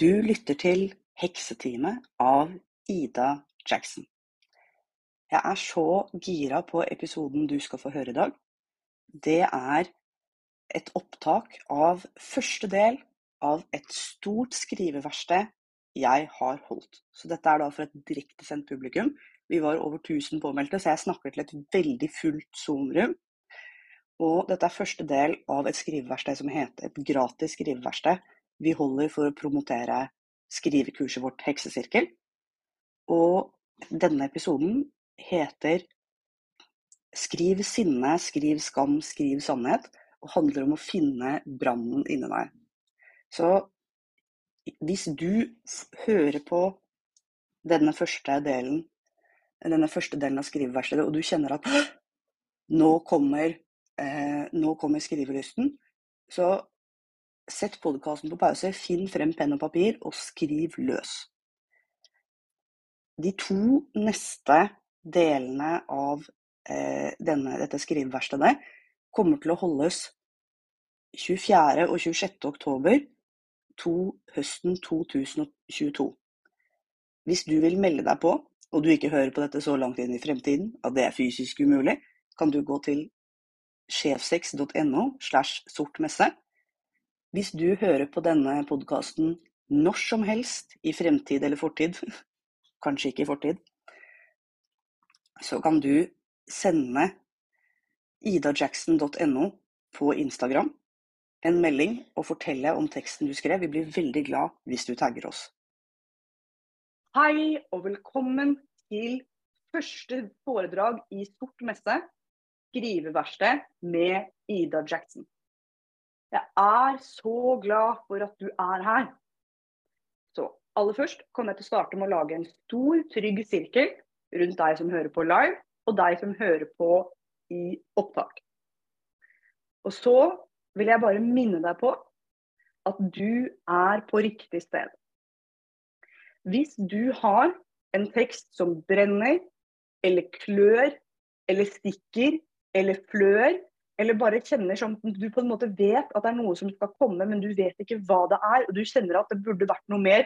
Du lytter til Heksetime av Ida Jackson. Jeg er så gira på episoden du skal få høre i dag. Det er et opptak av første del av et stort skriveverksted jeg har holdt. Så dette er da for et direktesendt publikum. Vi var over 1000 påmeldte, så jeg snakker til et veldig fullt Zoom-rom. Og dette er første del av et skriveverksted som heter et gratis skriveverksted vi holder for å promotere skrivekurset vårt Heksesirkel. Og denne episoden heter Skriv sinne, skriv skam, skriv sannhet. Og handler om å finne brannen inni deg. Så hvis du hører på denne første delen, denne første delen av skriveverkstedet, og du kjenner at nå kommer, eh, nå kommer skrivelysten, så Sett podkasten på pause, finn frem penn og papir, og skriv løs. De to neste delene av eh, denne, dette skriveverkstedet kommer til å holdes 24. og 26. oktober to, høsten 2022. Hvis du vil melde deg på, og du ikke hører på dette så langt inn i fremtiden at det er fysisk umulig, kan du gå til sjefsex.no slash sortmesse hvis du hører på denne podkasten når som helst, i fremtid eller fortid, kanskje ikke i fortid, så kan du sende idajackson.no på Instagram en melding og fortelle om teksten du skrev. Vi blir veldig glad hvis du tagger oss. Hei og velkommen til første foredrag i Sort messe, skriveverksted med Ida Jackson. Jeg er så glad for at du er her. Så aller først kommer jeg til å starte med å lage en stor, trygg sirkel rundt deg som hører på live, og deg som hører på i opptak. Og så vil jeg bare minne deg på at du er på riktig sted. Hvis du har en tekst som brenner, eller klør, eller stikker, eller flør, eller bare kjenner som du på en måte vet at det er noe som skal komme, men du vet ikke hva det er, og du kjenner at det burde vært noe mer,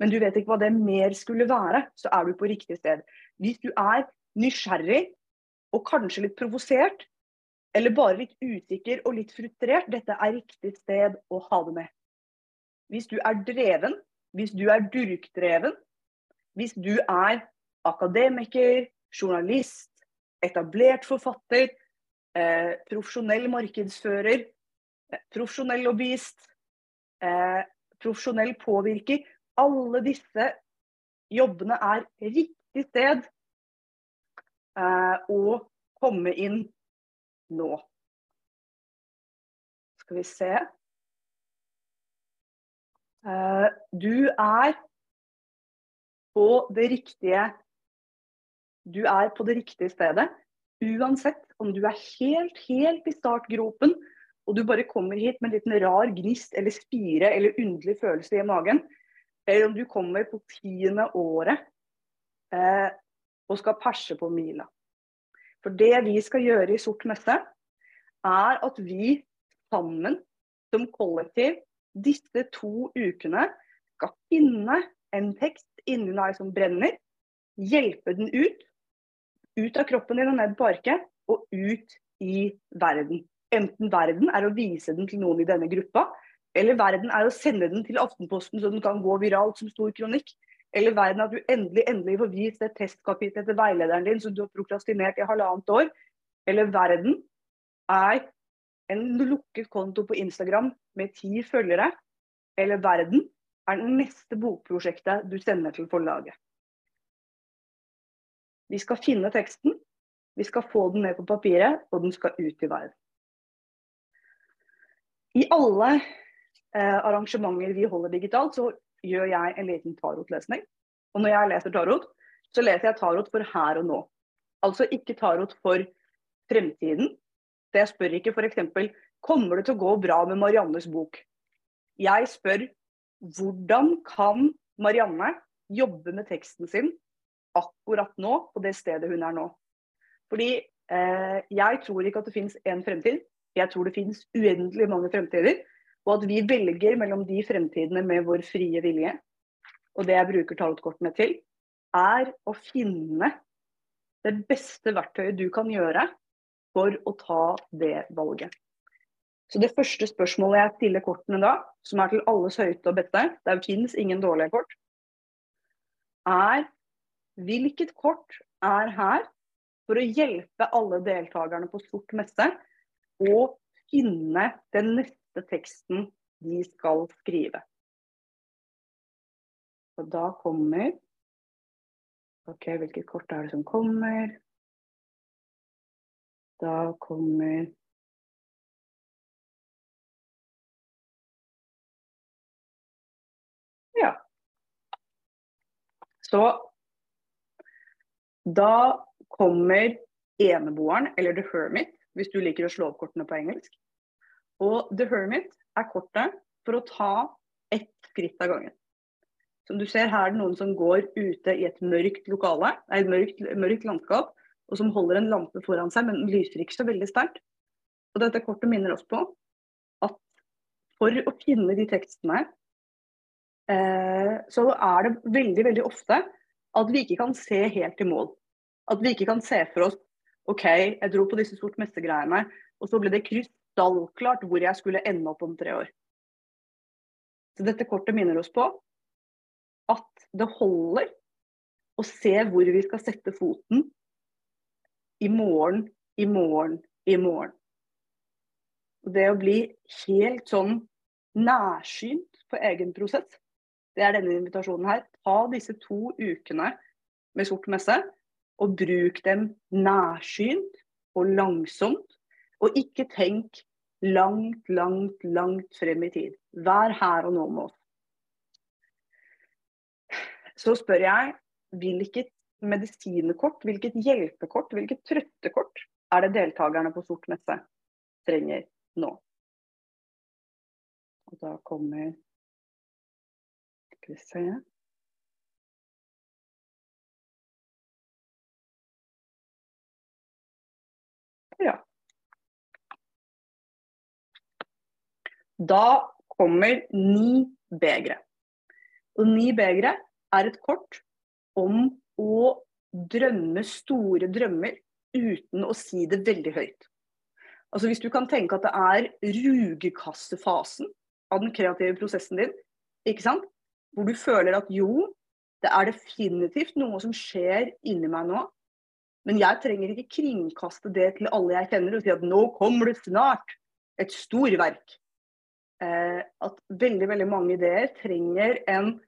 men du vet ikke hva det mer skulle være, så er du på riktig sted. Hvis du er nysgjerrig og kanskje litt provosert, eller bare litt usikker og litt frustrert, dette er riktig sted å ha det med. Hvis du er dreven, hvis du er durkdreven, hvis du er akademiker, journalist, etablert forfatter, eh, profesjonell markedsfører, eh, profesjonell lobbyist, eh, profesjonell påvirker. Alle disse jobbene er riktig sted eh, å komme inn nå. Skal vi se. Eh, du er på det riktige Du er på det riktige stedet. Uansett om du er helt, helt i startgropen, og du bare kommer hit med en liten rar gnist eller spire eller underlig følelse i magen, eller om du kommer på tiende året eh, og skal perse på mila. For det vi skal gjøre i Sort messe, er at vi sammen som kollektiv disse to ukene skal finne en tekst inni deg som brenner, hjelpe den ut, ut av kroppen din og ned på arket, og ut i verden. Enten verden er å vise den til noen i denne gruppa, eller verden er å sende den til Aftenposten så den kan gå viralt som stor kronikk. Eller verden er at du endelig endelig får vist det testkapitlet til veilederen din som du har prokrastinert i halvannet år. Eller verden er en lukket konto på Instagram med ti følgere. Eller verden er det neste bokprosjektet du sender til forlaget. Vi skal finne teksten, vi skal få den ned på papiret, og den skal ut i verden. I alle eh, arrangementer vi holder digitalt, så gjør jeg en liten tarotlesning. Og når jeg leser tarot, så leser jeg tarot for her og nå. Altså ikke tarot for fremtiden. Så jeg spør ikke f.eks.: Kommer det til å gå bra med Mariannes bok? Jeg spør hvordan kan Marianne jobbe med teksten sin akkurat nå, på det stedet hun er nå. Fordi eh, jeg tror ikke at det finnes én fremtid. Jeg tror det finnes uendelig mange fremtider. og at vi velger mellom de fremtidene med vår frie vilje, og det jeg bruker tarotkortene til, er å finne det beste verktøyet du kan gjøre for å ta det valget. Så Det første spørsmålet jeg stiller kortene da, som er til alles høyte og beste, det finnes ingen dårlige kort, er hvilket kort er her for å hjelpe alle deltakerne på Sort messe å finne den neste teksten de skal skrive. Og da kommer OK, hvilket kort er det som kommer? Da kommer Ja. Så da kommer eneboeren, eller The Hermit, hvis du liker å slå opp kortene på engelsk. Og The Hermit er kortet for å ta ett skritt av gangen. Som du ser her er det noen som går ute i et mørkt lokale, et mørkt, mørkt landskap, og som holder en lampe foran seg, men den lyser ikke så veldig sterkt. Og dette kortet minner oss på at for å finne de tekstene, eh, så er det veldig, veldig ofte at vi ikke kan se helt i mål. At vi ikke kan se for oss OK, jeg dro på disse sort messe-greiene, og så ble det krystallklart hvor jeg skulle ende opp om tre år. Så dette kortet minner oss på at det holder å se hvor vi skal sette foten i morgen, i morgen, i morgen. Det å bli helt sånn nærsynt på egen prosess, det er denne invitasjonen her. Ta disse to ukene med sort messe og bruk dem nærsynt og langsomt. Og ikke tenk langt, langt, langt frem i tid. Vær her og nå med oss. Så spør jeg hvilket medisinekort, hvilket hjelpekort, hvilket trøttekort er det deltakerne på Sort messe trenger nå? Og da kommer Skal vi se Ja. Da kommer ni begre. Og ni begre er et kort om å drømme store drømmer uten å si det veldig høyt. Altså Hvis du kan tenke at det er rugekassefasen av den kreative prosessen din, ikke sant? Hvor du føler at jo, det er definitivt noe som skjer inni meg nå, men jeg trenger ikke kringkaste det til alle jeg kjenner og si at nå kommer det snart et storverk. Eh, at veldig veldig mange ideer trenger en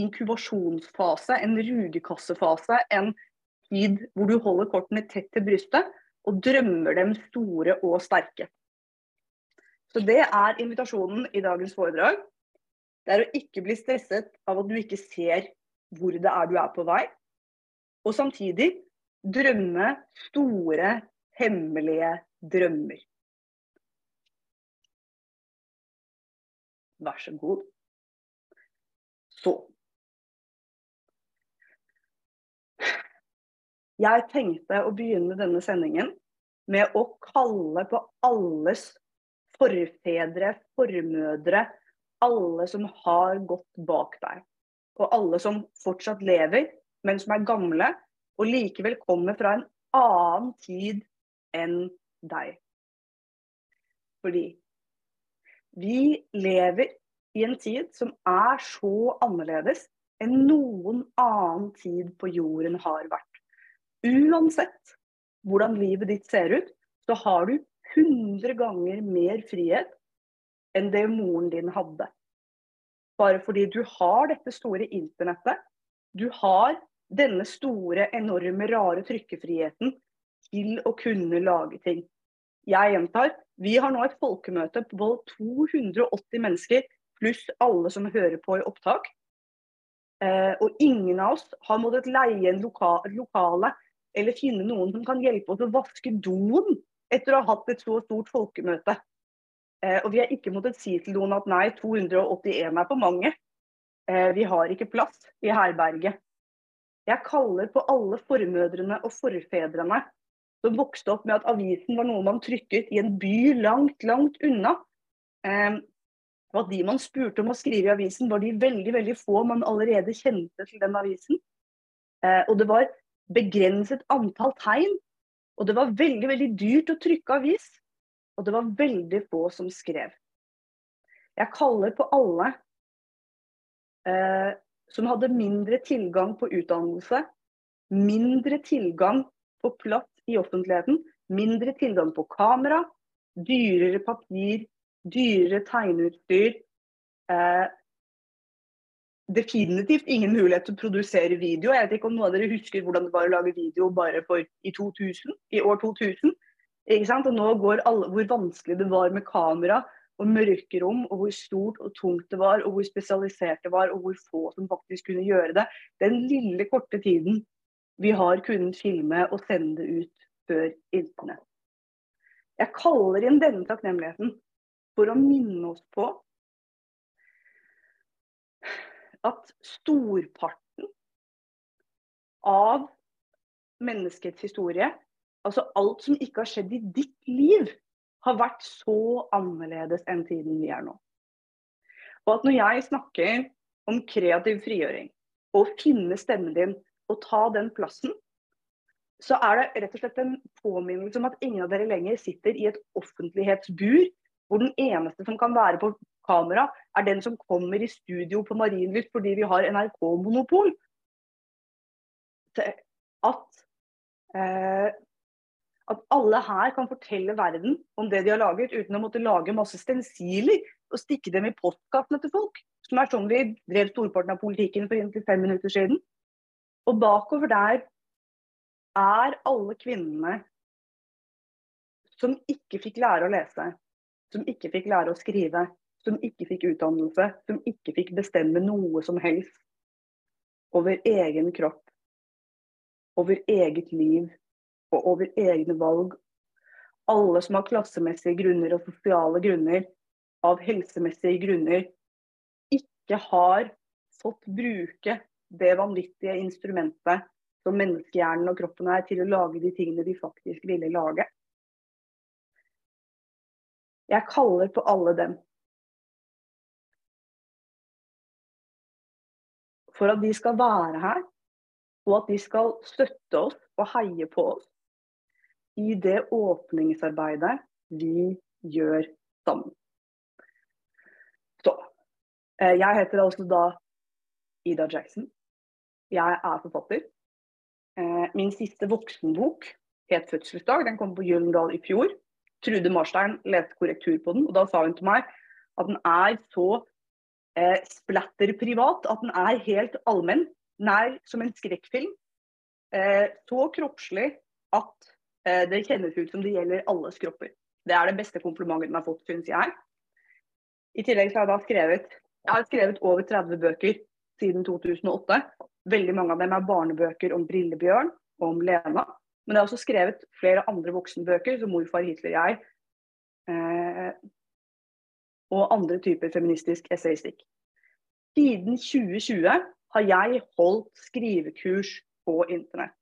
inkubasjonsfase, en rugekassefase, en tid hvor du holder kortene tett til brystet og drømmer dem store og sterke. Så Det er invitasjonen i dagens foredrag. Det er å ikke bli stresset av at du ikke ser hvor det er du er på vei. Og samtidig drømme store, hemmelige drømmer. Vær så god. Så Jeg tenkte å begynne denne sendingen med å kalle på alles forfedre, formødre, alle som har gått bak deg. Og alle som fortsatt lever, men som er gamle, og likevel kommer fra en annen tid enn deg. Fordi vi lever i en tid som er så annerledes enn noen annen tid på jorden har vært. Uansett hvordan livet ditt ser ut, så har du 100 ganger mer frihet enn det moren din hadde. Bare fordi du har dette store internettet, du har denne store, enorme, rare trykkefriheten til å kunne lage ting. Jeg gjentar, vi har nå et folkemøte på 280 mennesker, pluss alle som hører på i opptak. Eh, og ingen av oss har måttet leie en loka lokale eller finne noen som kan hjelpe oss å vaske doen etter å ha hatt et så stort folkemøte. Eh, og vi har ikke måttet si til noen at nei, 281 er for mange. Eh, vi har ikke plass i herberget. Jeg kaller på alle formødrene og forfedrene som vokste opp med at avisen var noe man trykket i en by langt, langt unna. Eh, Og at de man spurte om å skrive i avisen, var de veldig veldig få man allerede kjente til den avisen. Eh, og det var begrenset antall tegn. Og det var veldig, veldig dyrt å trykke avis. Og det var veldig få som skrev. Jeg kaller på alle eh, som hadde mindre tilgang på utdannelse, mindre tilgang på plass i offentligheten, mindre tilgang på kamera, dyrere papir, dyrere tegneutstyr. Eh, definitivt ingen mulighet til å produsere video. Jeg vet ikke om noen av dere husker hvordan det var å lage video bare for i, 2000, i år 2000. Ikke sant? Og nå går alle, hvor vanskelig det var med kamera og mørke rom, og hvor stort og tungt det var, og hvor spesialisert det var, og hvor få som faktisk kunne gjøre det. Den lille, korte tiden vi har kunnet filme og sende det ut før internett. Jeg kaller inn denne takknemligheten for å minne oss på at storparten av menneskets historie, altså alt som ikke har skjedd i ditt liv, har vært så annerledes enn tiden vi er nå. Og at når jeg snakker om kreativ frigjøring, og finne stemmen din og ta den plassen, så er det rett og slett en påminnelse om at ingen av dere lenger sitter i et offentlighetsbur hvor den eneste som kan være på kamera, er den som kommer i studio på Marienlyst fordi vi har NRK-monopol. At, eh, at alle her kan fortelle verden om det de har laget, uten å måtte lage masse stensiler og stikke dem i postkassene til folk. Som er sånn vi drev storparten av politikken for inntil fem minutter siden. Og bakover der er alle kvinnene som ikke fikk lære å lese, som ikke fikk lære å skrive, som ikke fikk utdannelse, som ikke fikk bestemme noe som helst over egen kropp, over eget liv og over egne valg. Alle som har klassemessige grunner og sosiale grunner, av helsemessige grunner, ikke har fått bruke det vanvittige instrumentet som menneskehjernen og kroppen er, til å lage de tingene de faktisk ville lage. Jeg kaller på alle dem for at de skal være her, og at de skal støtte oss og heie på oss i det åpningsarbeidet vi gjør sammen. Så eh, Jeg heter altså da Ida Jackson. Jeg er forfatter. Eh, min siste voksenbok het 'Fødselsdag'. Den kom på Gyllendal i fjor. Trude Marstein leste korrektur på den, og da sa hun til meg at den er så eh, splatter privat, at den er helt allmenn. Nær som en skrekkfilm. Eh, så kroppslig at det kjennes ut som det gjelder alles kropper. Det er det beste komplimentet den har fått, syns jeg. I tillegg så har jeg da skrevet jeg har skrevet over 30 bøker siden 2008. Veldig mange av dem er barnebøker om Brillebjørn og om Lena. Men jeg har også skrevet flere andre voksenbøker, som 'Morfar Hitler jeg', eh, og andre typer feministisk essaystikk. Siden 2020 har jeg holdt skrivekurs på internett.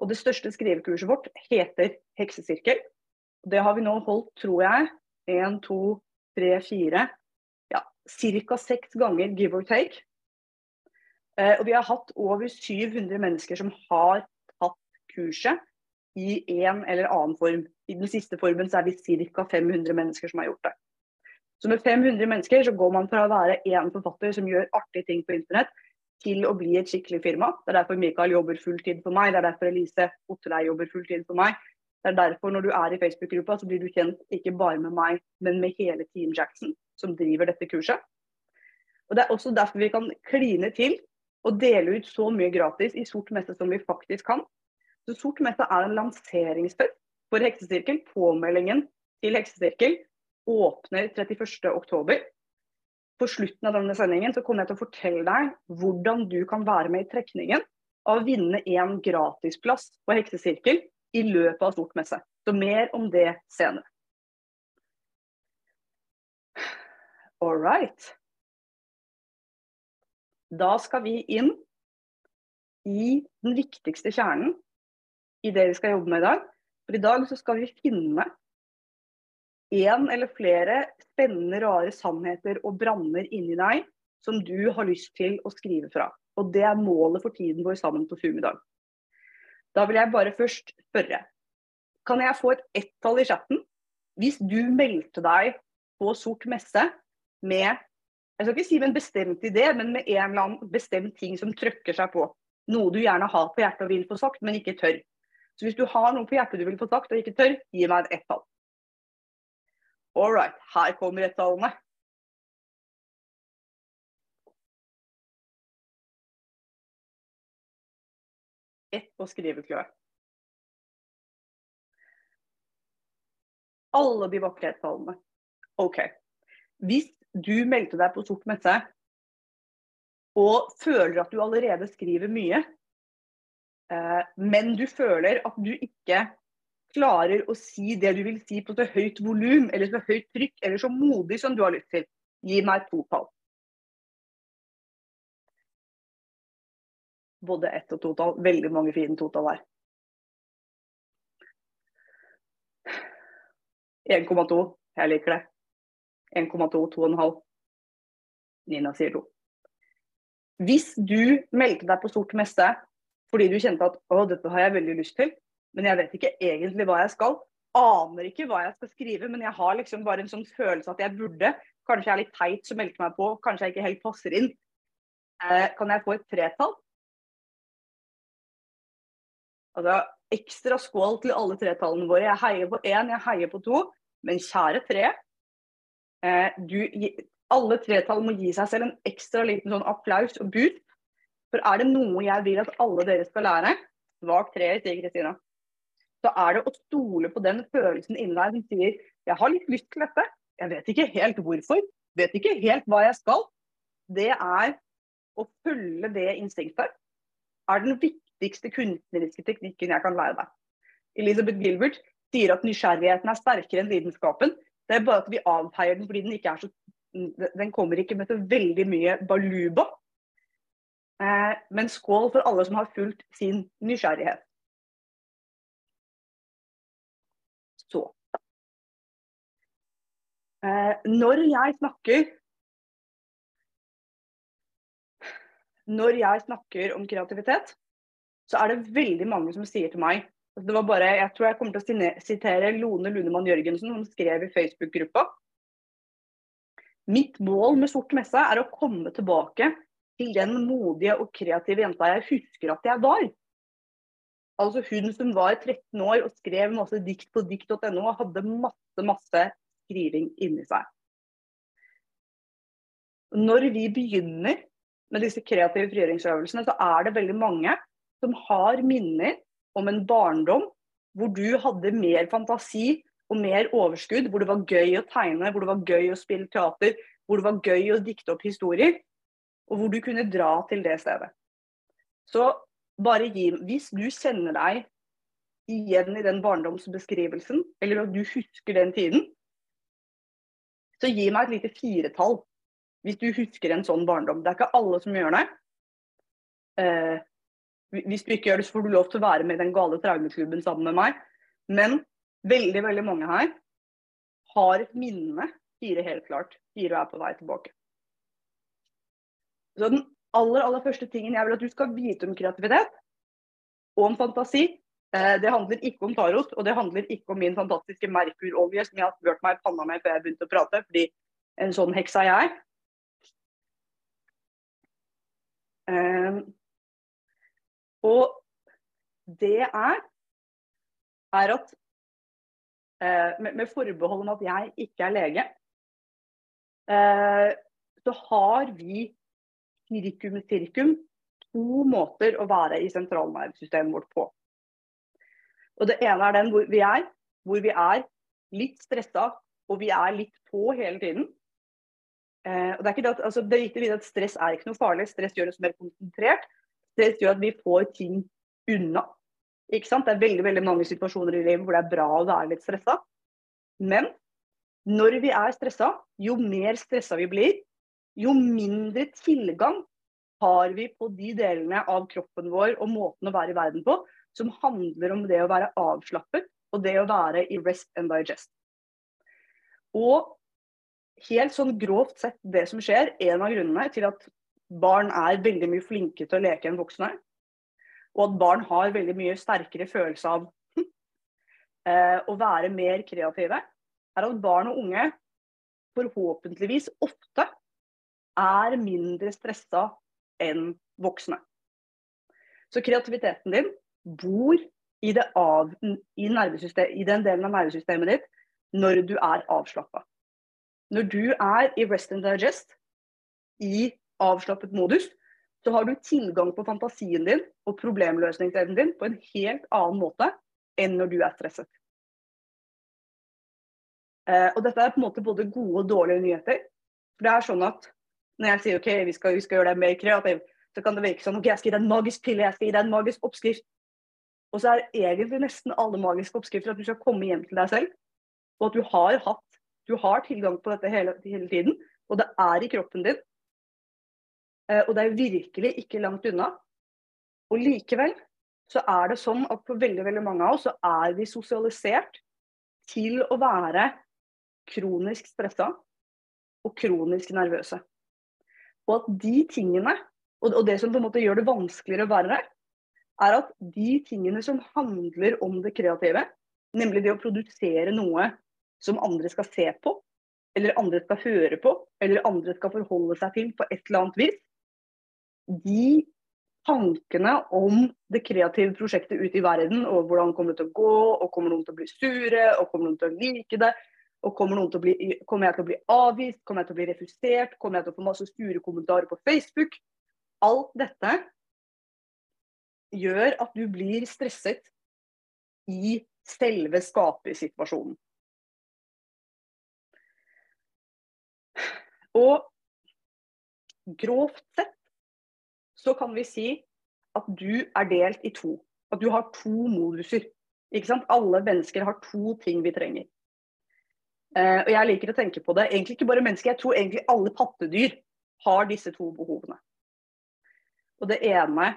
Og det største skrivekurset vårt heter Heksesirkel. Det har vi nå holdt, tror jeg, én, to, tre, fire ja, ca. seks ganger, give or take. Eh, og vi har hatt over 700 mennesker som har tatt kurset i en eller annen form. I den siste formen så er vi ca. 500 mennesker som har gjort det. Så med 500 mennesker så går man fra å være én forfatter som gjør artige ting på internett, til å bli et skikkelig firma. Det er derfor Mikael jobber fulltid for meg, det er derfor Elise Otterlei jobber fulltid for meg. Det er derfor når du er i Facebook-gruppa, så blir du kjent ikke bare med meg, men med hele Team Jackson, som driver dette kurset. Og Det er også derfor vi kan kline til og dele ut så mye gratis i Sort messe som vi faktisk kan. Så Sort messe er en lanseringsfest for Heksesirkel. Påmeldingen til Heksesirkel åpner 31.10. På slutten av denne sendingen så kommer jeg til å fortelle deg hvordan du kan være med i trekningen av å vinne en gratisplass på Heksesirkel i løpet av Stort messe. Så mer om det senere. All right. Da skal vi inn i den viktigste kjernen i det vi skal jobbe med i dag. For i dag så skal vi finne én eller flere spennende, rare sannheter og branner inni deg som du har lyst til å skrive fra. Og det er målet for tiden vår sammen på Zoom i dag. Da vil jeg bare først spørre. Kan jeg få et ett-tall i chatten hvis du meldte deg på Sort messe med jeg skal ikke si med en bestemt idé, men med en eller annen bestemt ting som trøkker seg på. Noe du gjerne har på hjertet og vil få sagt, men ikke tør. Så hvis du har noe på hjertet du vil få sagt og ikke tør, gi meg et ett-tall. All right, her kommer ett-tallene. Ett på skrivekløe. Alle de vakre ett-tallene. OK. Hvis du meldte deg på sort messe og føler at du allerede skriver mye, eh, men du føler at du ikke klarer å si det du vil si på så høyt volum eller så høyt trykk eller så modig som du har lyst til, gi meg to tall. Både ett og to tall. Veldig mange fine totall her. 1,2. Jeg liker det. 1,2, 2,5. Nina sier 2. Hvis du meldte deg på Sort messe fordi du kjente at å, dette har jeg veldig lyst til, men jeg vet ikke egentlig hva jeg skal, aner ikke hva jeg skal skrive, men jeg har liksom bare en sånn følelse at jeg burde, kanskje jeg er litt teit som meldte meg på, kanskje jeg ikke helt passer inn, eh, kan jeg få et tretall? Altså, ekstra skål til alle tretallene våre. Jeg heier på én, jeg heier på to, men kjære tre, Eh, du, alle tretall må gi seg selv en ekstra liten sånn applaus og boost. For er det noe jeg vil at alle dere skal lære, svak treer, sier Kristina, så er det å stole på den følelsen inni deg som sier jeg har litt lyst til dette, jeg vet ikke helt hvorfor, vet ikke helt hva jeg skal. Det er å følge det instinktet er den viktigste kunstneriske teknikken jeg kan lære deg. Elizabeth Gilbert sier at nysgjerrigheten er sterkere enn lidenskapen. Det er bare at vi avfeier den fordi den ikke er så Den kommer ikke med så veldig mye baluba. Eh, men skål for alle som har fulgt sin nysgjerrighet. Så eh, Når jeg snakker Når jeg snakker om kreativitet, så er det veldig mange som sier til meg det var bare, jeg tror jeg kommer til å sitere Lone Lunemann Jørgensen, som skrev i Facebook-gruppa. Mitt mål med Sort messe er å komme tilbake til den modige og kreative jenta jeg husker at jeg var. Altså hun som var 13 år og skrev masse dikt på dikt.no og hadde masse, masse skriving inni seg. Når vi begynner med disse kreative frigjøringsøvelsene, så er det veldig mange som har minner om en barndom hvor du hadde mer fantasi og mer overskudd, hvor det var gøy å tegne, hvor det var gøy å spille teater, hvor det var gøy å dikte opp historier, og hvor du kunne dra til det stedet. Så bare gi Hvis du kjenner deg igjen i den barndomsbeskrivelsen, eller at du husker den tiden, så gi meg et lite firetall hvis du husker en sånn barndom. Det er ikke alle som gjør det. Eh, hvis du ikke gjør det, så får du lov til å være med i den gale traumeklubben sammen med meg. Men veldig, veldig mange her har et minne. Fire helt klart. Fire er på vei tilbake. Så den aller, aller første tingen jeg vil at du skal vite om kreativitet og om fantasi, det handler ikke om tarot, og det handler ikke om min fantastiske Merkur-olje som jeg har smurt meg i panna med før jeg begynte å prate, fordi en sånn heks er jeg. Um, og det er, er at eh, med, forbehold om at jeg ikke er lege, eh, så har vi cirkum cirkum to måter å være i sentralnervesystemet vårt på. Og Det ene er den hvor vi er, hvor vi er litt stressa og vi er litt på hele tiden. Eh, og det, er ikke det, at, altså, det er viktig at Stress er ikke noe farlig, stress gjør oss mer konsentrert Stress gjør at vi får ting unna. Ikke sant? Det er veldig veldig mange situasjoner i livet hvor det er bra å være litt stressa. Men når vi er stressa, jo mer stressa vi blir, jo mindre tilgang har vi på de delene av kroppen vår og måten å være i verden på som handler om det å være avslappet og det å være i rest and digest. Og helt sånn grovt sett det som skjer, en av grunnene til at barn er veldig mye flinke til å leke enn voksne, og at barn har veldig mye sterkere følelse av eh, å være mer kreative, er at barn og unge forhåpentligvis ofte er mindre stressa enn voksne. Så kreativiteten din bor i, av, i, i den delen av nervesystemet ditt når du er avslappa. Når du er i rest and digest, i avslappet modus, så har du tilgang på fantasien din og problemløsningsevnen din på en helt annen måte enn når du er stresset. Eh, og dette er på en måte både gode og dårlige nyheter. For det er sånn at når jeg sier OK, vi skal, vi skal gjøre deg mer kreativ, så kan det virke som OK, jeg skal gi deg en magisk pille, jeg skal gi deg en magisk oppskrift. Og så er egentlig nesten alle magiske oppskrifter at du skal komme hjem til deg selv, og at du har hatt du har tilgang på dette hele, hele tiden, og det er i kroppen din. Eh, og det er virkelig ikke langt unna. Og likevel så er det sånn at for veldig, veldig mange av oss så er vi sosialisert til å være kronisk stressa og kronisk nervøse. Og at de tingene, og det som på en måte gjør det vanskeligere å være der, er at de tingene som handler om det kreative, nemlig det å produsere noe som andre skal se på, eller andre skal høre på, eller andre skal forholde seg til på et eller annet vis, de tankene om det kreative prosjektet ute i verden, og hvordan kommer det til å gå, og kommer noen til å bli sure, og kommer noen til å like det, og kommer, bli, kommer, jeg til å bli avvist, kommer jeg til å bli refusert, kommer jeg til å få masse sure kommentarer på Facebook? Alt dette gjør at du blir stresset i selve skapersituasjonen. Og grovt sett så kan vi si at du er delt i to. At du har to moduser. Ikke sant? Alle mennesker har to ting vi trenger. Uh, og jeg liker å tenke på det. Egentlig ikke bare mennesker, jeg tror egentlig alle pattedyr har disse to behovene. Og det ene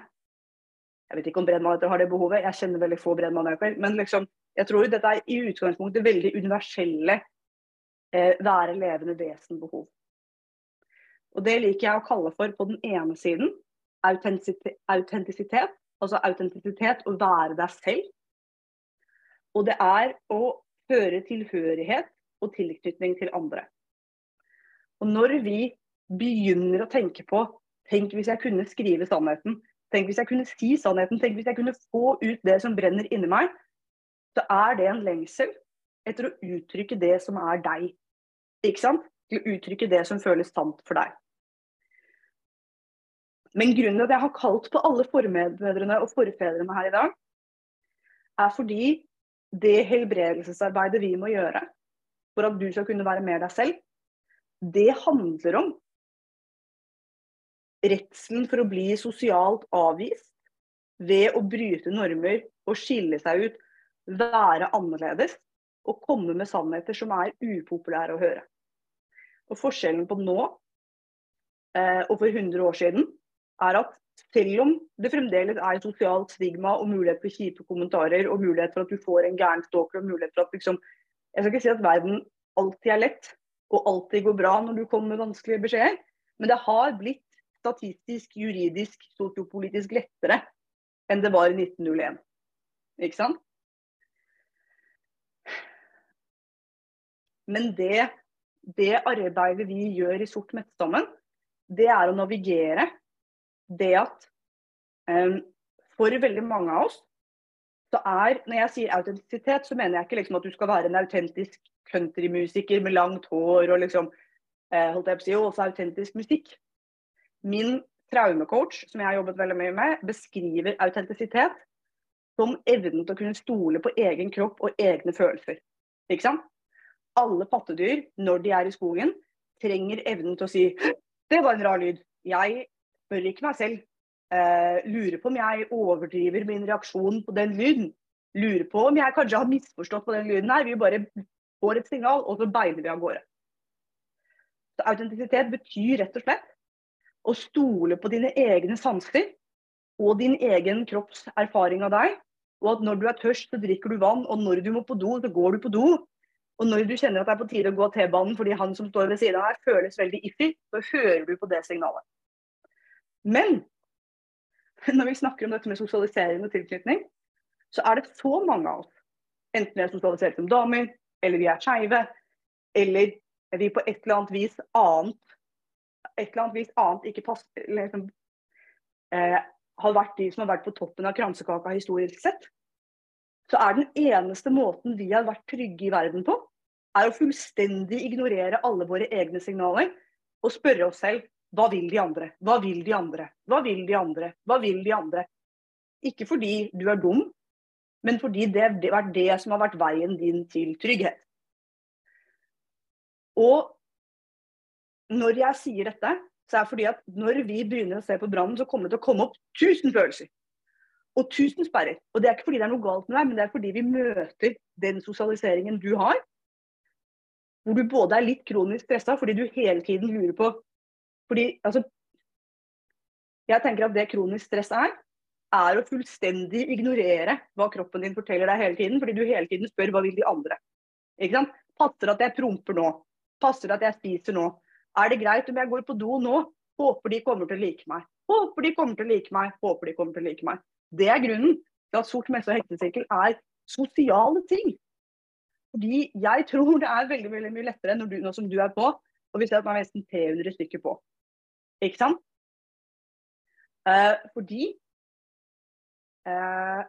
Jeg vet ikke om brennmaneter har det behovet, jeg kjenner veldig få brennmaneter. Men liksom, jeg tror dette er i utgangspunktet veldig universelle eh, være levende vesen-behov. Og det liker jeg å kalle for på den ene siden autentisitet. Altså autentisitet å være deg selv. Og det er å føre tilhørighet og tilknytning til andre. Og når vi begynner å tenke på Tenk hvis jeg kunne skrive sannheten. Tenk hvis jeg kunne si sannheten. Tenk hvis jeg kunne få ut det som brenner inni meg. Så er det en lengsel etter å uttrykke det som er deg. Ikke sant? Til å uttrykke det som føles sant for deg. Men grunnen til at jeg har kalt på alle formedbrødrene og forfedrene her i dag, er fordi det helbredelsesarbeidet vi må gjøre for at du skal kunne være mer deg selv, det handler om redselen for å bli sosialt avvist ved å bryte normer og skille seg ut, være annerledes og komme med sannheter som er upopulære å høre. Og Forskjellen på nå eh, og for 100 år siden er at selv om det fremdeles er sosialt stigma og mulighet for kjipe kommentarer og mulighet for at du får en gæren stalker og mulighet for at liksom Jeg skal ikke si at verden alltid er lett og alltid går bra når du kommer med vanskelige beskjeder, men det har blitt statistisk, juridisk, sosiopolitisk lettere enn det var i 1901. Ikke sant? Men det, det arbeidet vi gjør i Sort Mettstammen, det er å navigere det at um, for veldig mange av oss så er Når jeg sier autentisitet, så mener jeg ikke liksom at du skal være en autentisk countrymusiker med langt hår og liksom eh, holdt jeg på å si, også autentisk musikk. Min traumecoach, som jeg har jobbet veldig mye med, beskriver autentisitet som evnen til å kunne stole på egen kropp og egne følelser. Ikke sant? Alle pattedyr, når de er i skogen, trenger evnen til å si 'Det var en rar lyd'. Jeg spør ikke meg selv. Uh, lurer på om jeg overdriver min reaksjon på den lyden. Lurer på om jeg kanskje har misforstått på den lyden her. Vi bare får et signal, og så beiner vi av gårde. Så Autentisitet betyr rett og slett å stole på dine egne sanser og din egen kropps erfaring av deg. Og at når du er tørst, så drikker du vann, og når du må på do, så går du på do. Og når du kjenner at det er på tide å gå T-banen fordi han som står ved siden deg føles veldig iffy, så hører du på det signalet. Men når vi snakker om dette med sosialisering og tilknytning, så er det så mange av oss, enten vi er sosialisert som damer, eller vi er skeive, eller vi på et eller annet vis annet et eller annet vis annet ikke passer liksom, eh, har vært de som har vært på toppen av kransekaka historisk sett, så er den eneste måten vi har vært trygge i verden på, er å fullstendig ignorere alle våre egne signaler og spørre oss selv hva vil de andre? Hva vil de andre? Hva vil de andre? Hva vil de andre? Ikke fordi du er dum, men fordi det har vært det som har vært veien din til trygghet. Og når jeg sier dette, så er det fordi at når vi begynner å se på brannen, så kommer det til å komme opp tusen følelser. Og tusen sperrer. Og det er ikke fordi det er noe galt med deg, men det er fordi vi møter den sosialiseringen du har. Hvor du både er litt kronisk stressa fordi du hele tiden lurer på Fordi altså Jeg tenker at det kronisk stress er, er å fullstendig ignorere hva kroppen din forteller deg hele tiden, fordi du hele tiden spør hva vil de andre. Ikke sant? Passer at jeg promper nå? Passer at jeg spiser nå? Er det greit om jeg går på do nå? Håper de kommer til å like meg. Håper de kommer til å like meg. Håper de kommer til å like meg. Det er grunnen til at sort messe og hektesirkel er sosiale ting. Fordi jeg tror det er veldig veldig mye lettere når du, nå som du er på, og vi ser at man er nesten 300 stykker på. Ikke sant? Eh, fordi eh,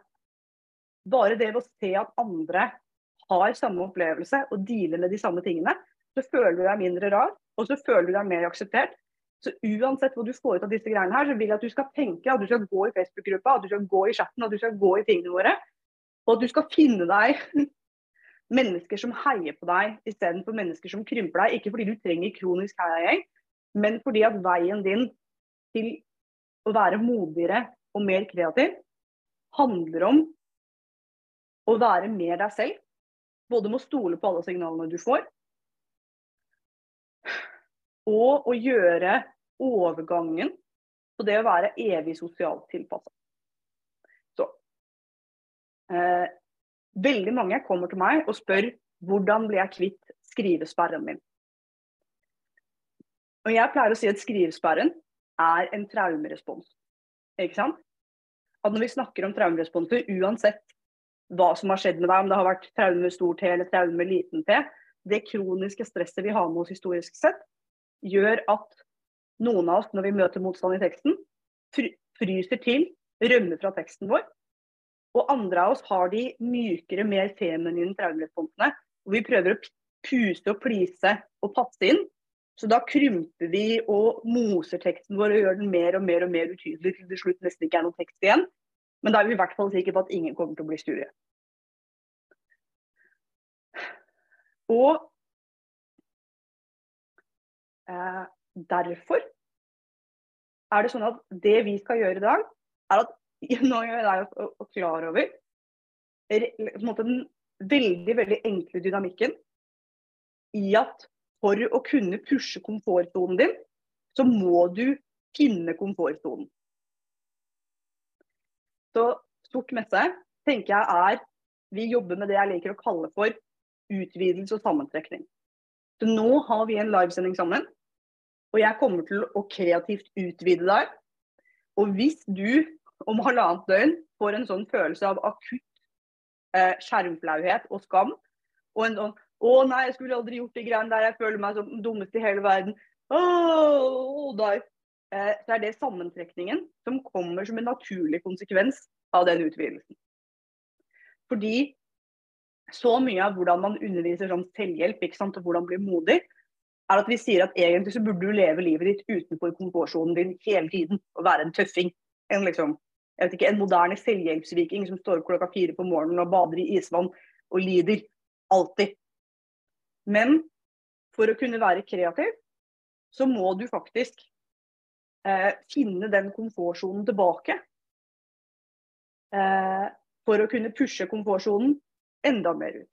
bare det å se at andre har samme opplevelse og dealer med de samme tingene, så føler du deg mindre rar, og så føler du deg mer akseptert. Så uansett hva du får ut av disse greiene her, så vil jeg at du skal tenke at du skal gå i Facebook-gruppa, at du skal gå i chatten, at du skal gå i tingene våre. Og at du skal finne deg mennesker som heier på deg, istedenfor mennesker som krymper deg. Ikke fordi du trenger kronisk heiagjeng, men fordi at veien din til å være modigere og mer kreativ handler om å være mer deg selv. Både med å stole på alle signalene du får, og å gjøre overgangen på det å være evig sosialt tilpassa. Så eh, Veldig mange kommer til meg og spør hvordan blir jeg kvitt skrivesperren min. Og jeg pleier å si at skrivesperren er en traumerespons. Ikke sant? At når vi snakker om traumeresponser, uansett hva som har skjedd med deg, om det har vært traume stor T eller traume liten T, det kroniske stresset vi har med oss historisk sett, gjør at noen av oss, når vi møter motstand i teksten, fryser til, rømmer fra teksten vår. Og andre av oss har de mykere, mer feminine traumeresponsene, Og vi prøver å puse og plise og passe inn. Så da krymper vi og moser teksten vår og gjør den mer og mer og mer utydelig til det slutt nesten ikke er noen tekst igjen. Men da er vi i hvert fall sikre på at ingen kommer til å bli sture. Og derfor er det sånn at det vi skal gjøre i dag, er at nå gjør jeg deg klar over den veldig veldig enkle dynamikken i at for å kunne pushe komfortsonen din, så må du finne komfortsonen. Så sort messe tenker jeg er Vi jobber med det jeg liker å kalle for utvidelse og sammentrekning. Så nå har vi en livesending sammen. Og jeg kommer til å kreativt utvide deg. Og hvis du om halvannet døgn får en sånn følelse av akutt eh, skjermflauhet og skam, og en sånn 'Å nei, jeg skulle aldri gjort de greiene der, jeg føler meg som den dummeste i hele verden', oh. Eh, så er det sammentrekningen som kommer som en naturlig konsekvens av den utvidelsen. Fordi så mye av hvordan man underviser som selvhjelp ikke sant, og hvordan bli modig, er at vi sier at egentlig så burde du leve livet ditt utenfor komfortsonen din hele tiden. Og være en tøffing. En, liksom, jeg vet ikke, en moderne selvhjelpsviking som står opp klokka fire på morgenen og bader i isvann og lider. Alltid. Men for å kunne være kreativ, så må du faktisk eh, finne den komfortsonen tilbake. Eh, for å kunne pushe komfortsonen enda mer ut.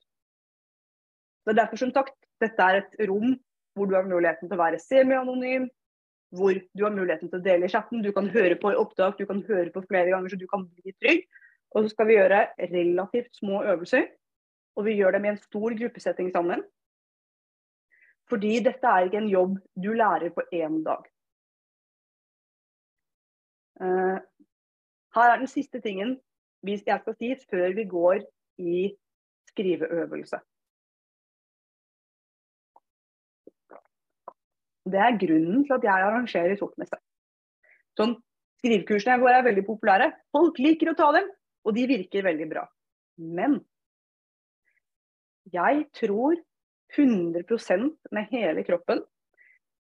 Det er Derfor som sagt, dette er et rom hvor du har muligheten til å være semi-anonym, hvor du har muligheten til å dele i chatten. Du kan høre på i opptak, du kan høre på flere ganger, så du kan bli trygg. Og så skal vi gjøre relativt små øvelser Og vi gjør dem i en stor gruppesetting sammen. Fordi dette er ikke en jobb du lærer på én dag. Uh, her er den siste tingen jeg skal si før vi går i skriveøvelse. Det er grunnen til at jeg arrangerer Sortmester. Sånn, skrivekursene våre er veldig populære. Folk liker å ta dem, og de virker veldig bra. Men jeg tror 100% med hele kroppen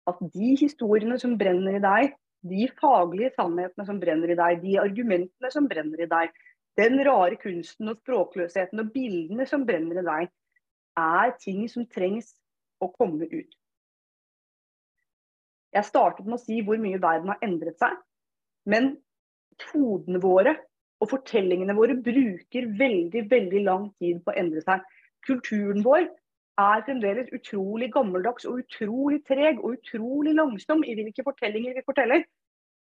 at de historiene som brenner i deg, de faglige sannhetene som brenner i deg, de argumentene som brenner i deg, den rare kunsten og språkløsheten og bildene som brenner i deg, er ting som trengs å komme ut. Jeg startet med å si hvor mye verden har endret seg. Men hodene våre og fortellingene våre bruker veldig veldig lang tid på å endre seg. Kulturen vår er fremdeles utrolig gammeldags og utrolig treg og utrolig langsom i hvilke fortellinger vi forteller.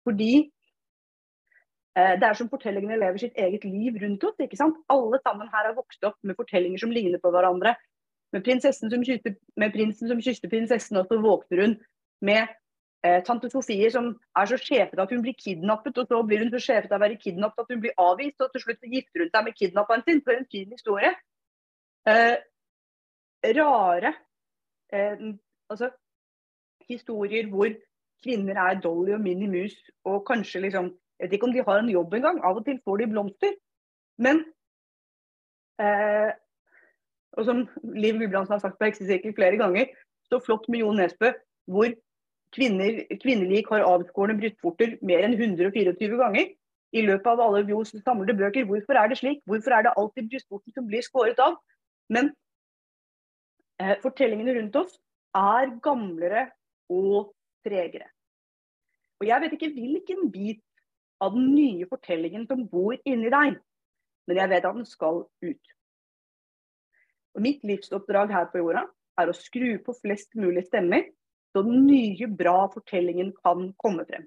Fordi eh, det er som fortellingene lever sitt eget liv rundt oss. ikke sant? Alle sammen her har vokst opp med fortellinger som ligner på hverandre. Med, prinsessen som kysste prinsessen, og så våkner hun med eh, tante Sofie som er så sjefete at hun blir kidnappet, og så blir hun så sjefete av å være kidnappet at hun blir avvist, og til slutt gifter hun seg med kidnapperen sin. For en fin historie. Eh, rare eh, altså, historier hvor kvinner er Dolly og Minnie Mus, og kanskje liksom Jeg vet ikke om de har en jobb engang. Av og til får de blomster. Men eh, og som Liv Gulbrandsen har sagt på Heksesirkel flere ganger, så flott med Jo Nesbø, hvor kvinner, kvinnelik har avskårne brystvorter mer enn 124 ganger i løpet av alle Jos samlede bøker. Hvorfor er det slik? Hvorfor er det alltid brystvorten som blir skåret av? Men eh, fortellingene rundt oss er gamlere og tregere. Og jeg vet ikke hvilken bit av den nye fortellingen som bor inni deg, men jeg vet at den skal ut. Og Mitt livsoppdrag her på jorda er å skru på flest mulig stemmer så den nye, bra fortellingen kan komme frem.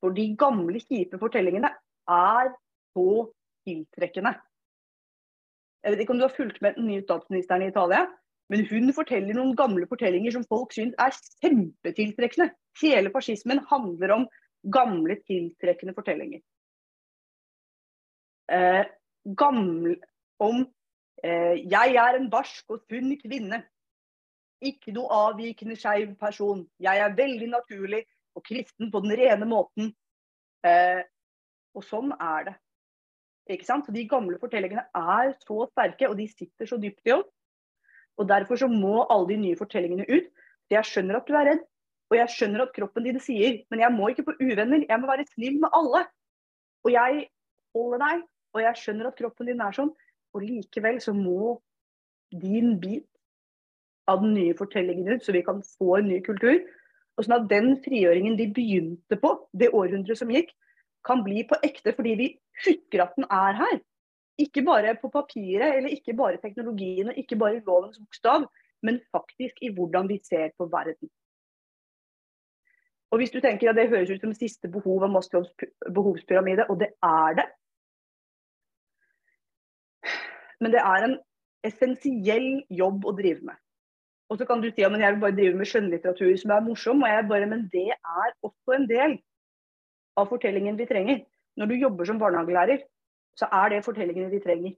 For de gamle, kjipe fortellingene er så tiltrekkende. Jeg vet ikke om du har fulgt med den nye statsministeren i Italia, men hun forteller noen gamle fortellinger som folk syns er kjempetiltrekkende. Hele fascismen handler om gamle, tiltrekkende fortellinger. Eh, gamle, om eh, 'jeg er en barsk og sunn kvinne'. Ikke noe avvikende skeiv person. Jeg er veldig naturlig og kristen på den rene måten. Eh, og sånn er det. Ikke sant? De gamle fortellingene er så sterke, og de sitter så dypt i oss. Og Derfor så må alle de nye fortellingene ut. For Jeg skjønner at du er redd, og jeg skjønner at kroppen din sier men jeg må ikke få uvenner, jeg må være snill med alle. Og jeg holder deg, og jeg skjønner at kroppen din er sånn. Og likevel så må din bit av den nye fortellingen ut, så vi kan få en ny kultur. Og sånn at den frigjøringen de begynte på det århundret som gikk, kan bli på ekte fordi vi husker at den er her. Ikke bare på papiret, eller ikke bare teknologien og ikke bare lovens bokstav, men faktisk i hvordan vi ser på verden. Og hvis du tenker at Det høres ut som siste behov av Maslows behovspyramide, og det er det. Men det er en essensiell jobb å drive med. Og så kan du si at jeg vil bare drive med skjønnlitteratur som er morsom. Og jeg bare, men det er også en del av fortellingen vi trenger. Når du jobber som barnehagelærer, så er det fortellingene vi trenger.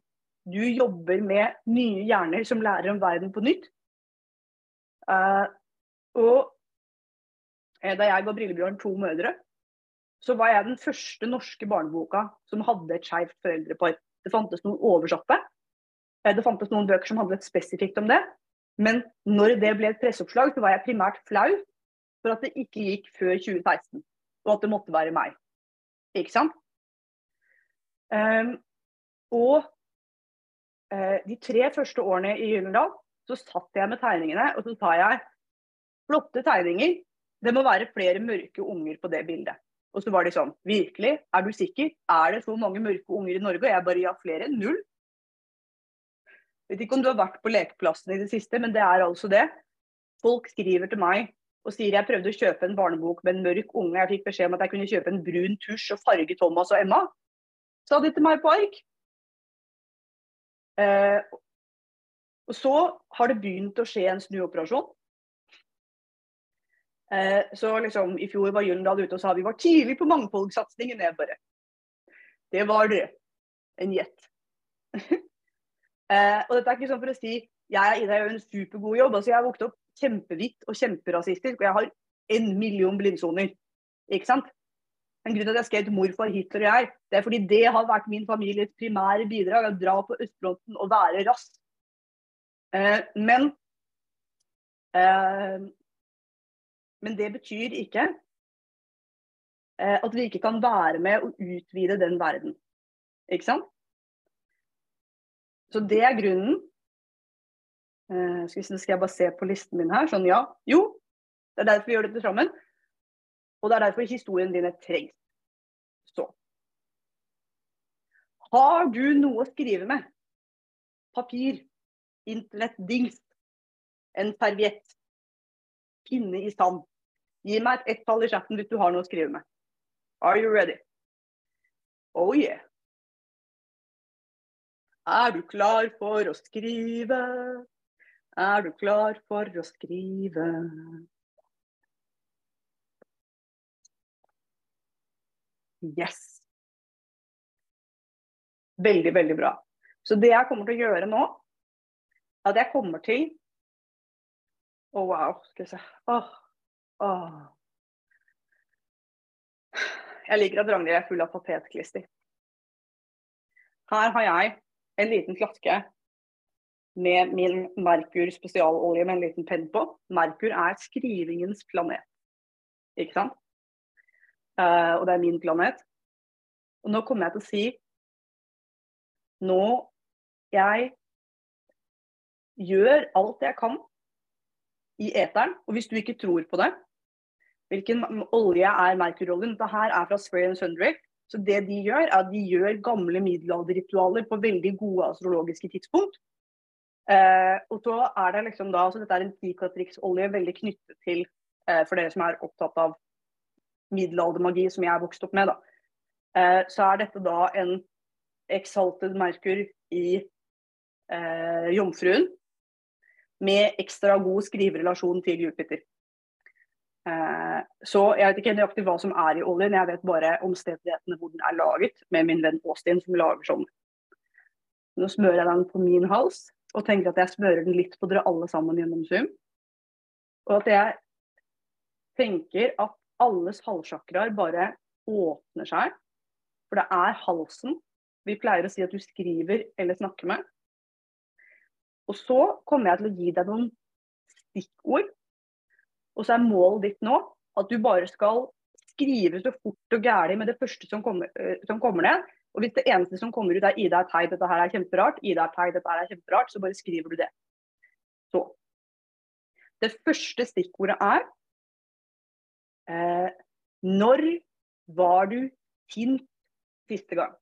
Du jobber med nye hjerner som lærer om verden på nytt. Uh, og eh, da jeg ga Brillebjørn to mødre, så var jeg den første norske barneboka som hadde et skeivt foreldrepar. Det fantes noen oversatte. Eh, det fantes noen bøker som handlet spesifikt om det. Men når det ble et presseoppslag, så var jeg primært flau for at det ikke gikk før 2016. Og at det måtte være meg. Ikke sant? Um, og uh, de tre første årene i Gyllendal så satt jeg med tegningene og så sa jeg flotte tegninger. Det må være flere mørke unger på det bildet. Og så var de sånn Virkelig? Er du sikker? Er det så mange mørke unger i Norge? Og jeg bare ja, flere. Null. Vet ikke om du har vært på lekeplassen i det siste, men det er altså det. Folk skriver til meg og sier jeg prøvde å kjøpe en barnebok med en mørk unge. Jeg fikk beskjed om at jeg kunne kjøpe en brun tusj og farge Thomas og Emma. Sa de til meg på ark. Eh, Og så har det begynt å skje en snuoperasjon. Eh, så liksom, I fjor var Gyllendal ute og sa vi var tidlig på mangfoldssatsingen. Det var dere. En gjett. eh, og dette er ikke sånn for å si jeg og Ida, gjør en supergod jobb. altså Jeg har vokst opp kjempehvitt og kjemperasistisk, og jeg har en million blindsoner. Ikke sant? Men grunnen til at jeg skrev til morfar, Hitler og jeg, det er fordi det har vært min families primære bidrag. Å dra på østfronten og være rask. Eh, men eh, Men det betyr ikke at vi ikke kan være med og utvide den verden. Ikke sant? Så det er grunnen. Eh, skal, jeg bare se på listen min her. Sånn, ja. Jo, det er derfor vi gjør dette sammen. Og det er derfor historien din trengs. Så. Har du noe å skrive med? Papir, internettdings, en serviett, pinne i sand. Gi meg et ett-tall i chatten hvis du har noe å skrive med. Are you ready? Oh yeah. Er du klar for å skrive? Er du klar for å skrive? Yes. Veldig, veldig bra. Så det jeg kommer til å gjøre nå, at jeg kommer til Å, oh, wow. Skal vi se. Åh. Oh. Oh. Jeg liker at Ragnhild er full av patetklister. Her har jeg en liten flaske med min Merkur spesialolje med en liten penn på. Merkur er skrivingens planet. Ikke sant? Uh, og det er min planet. Og nå kommer jeg til å si Nå jeg gjør alt jeg kan i eteren. Og hvis du ikke tror på det, hvilken olje er Merkur-oljen? Dette er fra Spray and Sundry. Så det de gjør, er at de gjør gamle middelalderritualer på veldig gode astrologiske tidspunkt. Eh, og så er det liksom da, så Dette er en Ticatrix-olje veldig knyttet til, eh, for dere som er opptatt av middelaldermagi som jeg er vokst opp med, da, eh, så er dette da en exalted Merkur i eh, Jomfruen med ekstra god skriverelasjon til Jupiter. Eh, så jeg vet ikke nøyaktig hva som er i oljen, jeg vet bare omstendighetene hvor den er laget, med min venn Austin som lager sånn. Nå smører jeg den på min hals, og tenker at jeg smører den litt på dere alle sammen gjennom Zoom. Og at jeg tenker at alles halssjakraer bare åpner seg. For det er halsen vi pleier å si at du skriver eller snakker med. Og så kommer jeg til å gi deg noen stikkord. Og så er målet ditt nå at du bare skal skrive så fort og gæli med det første som kommer, uh, som kommer, ned. Og hvis det eneste som kommer ut er 'Ida er teit, dette her er kjemperart', 'Ida er teit, dette her er kjemperart', så bare skriver du det. Så. Det første stikkordet er Eh, når var du sint siste gang?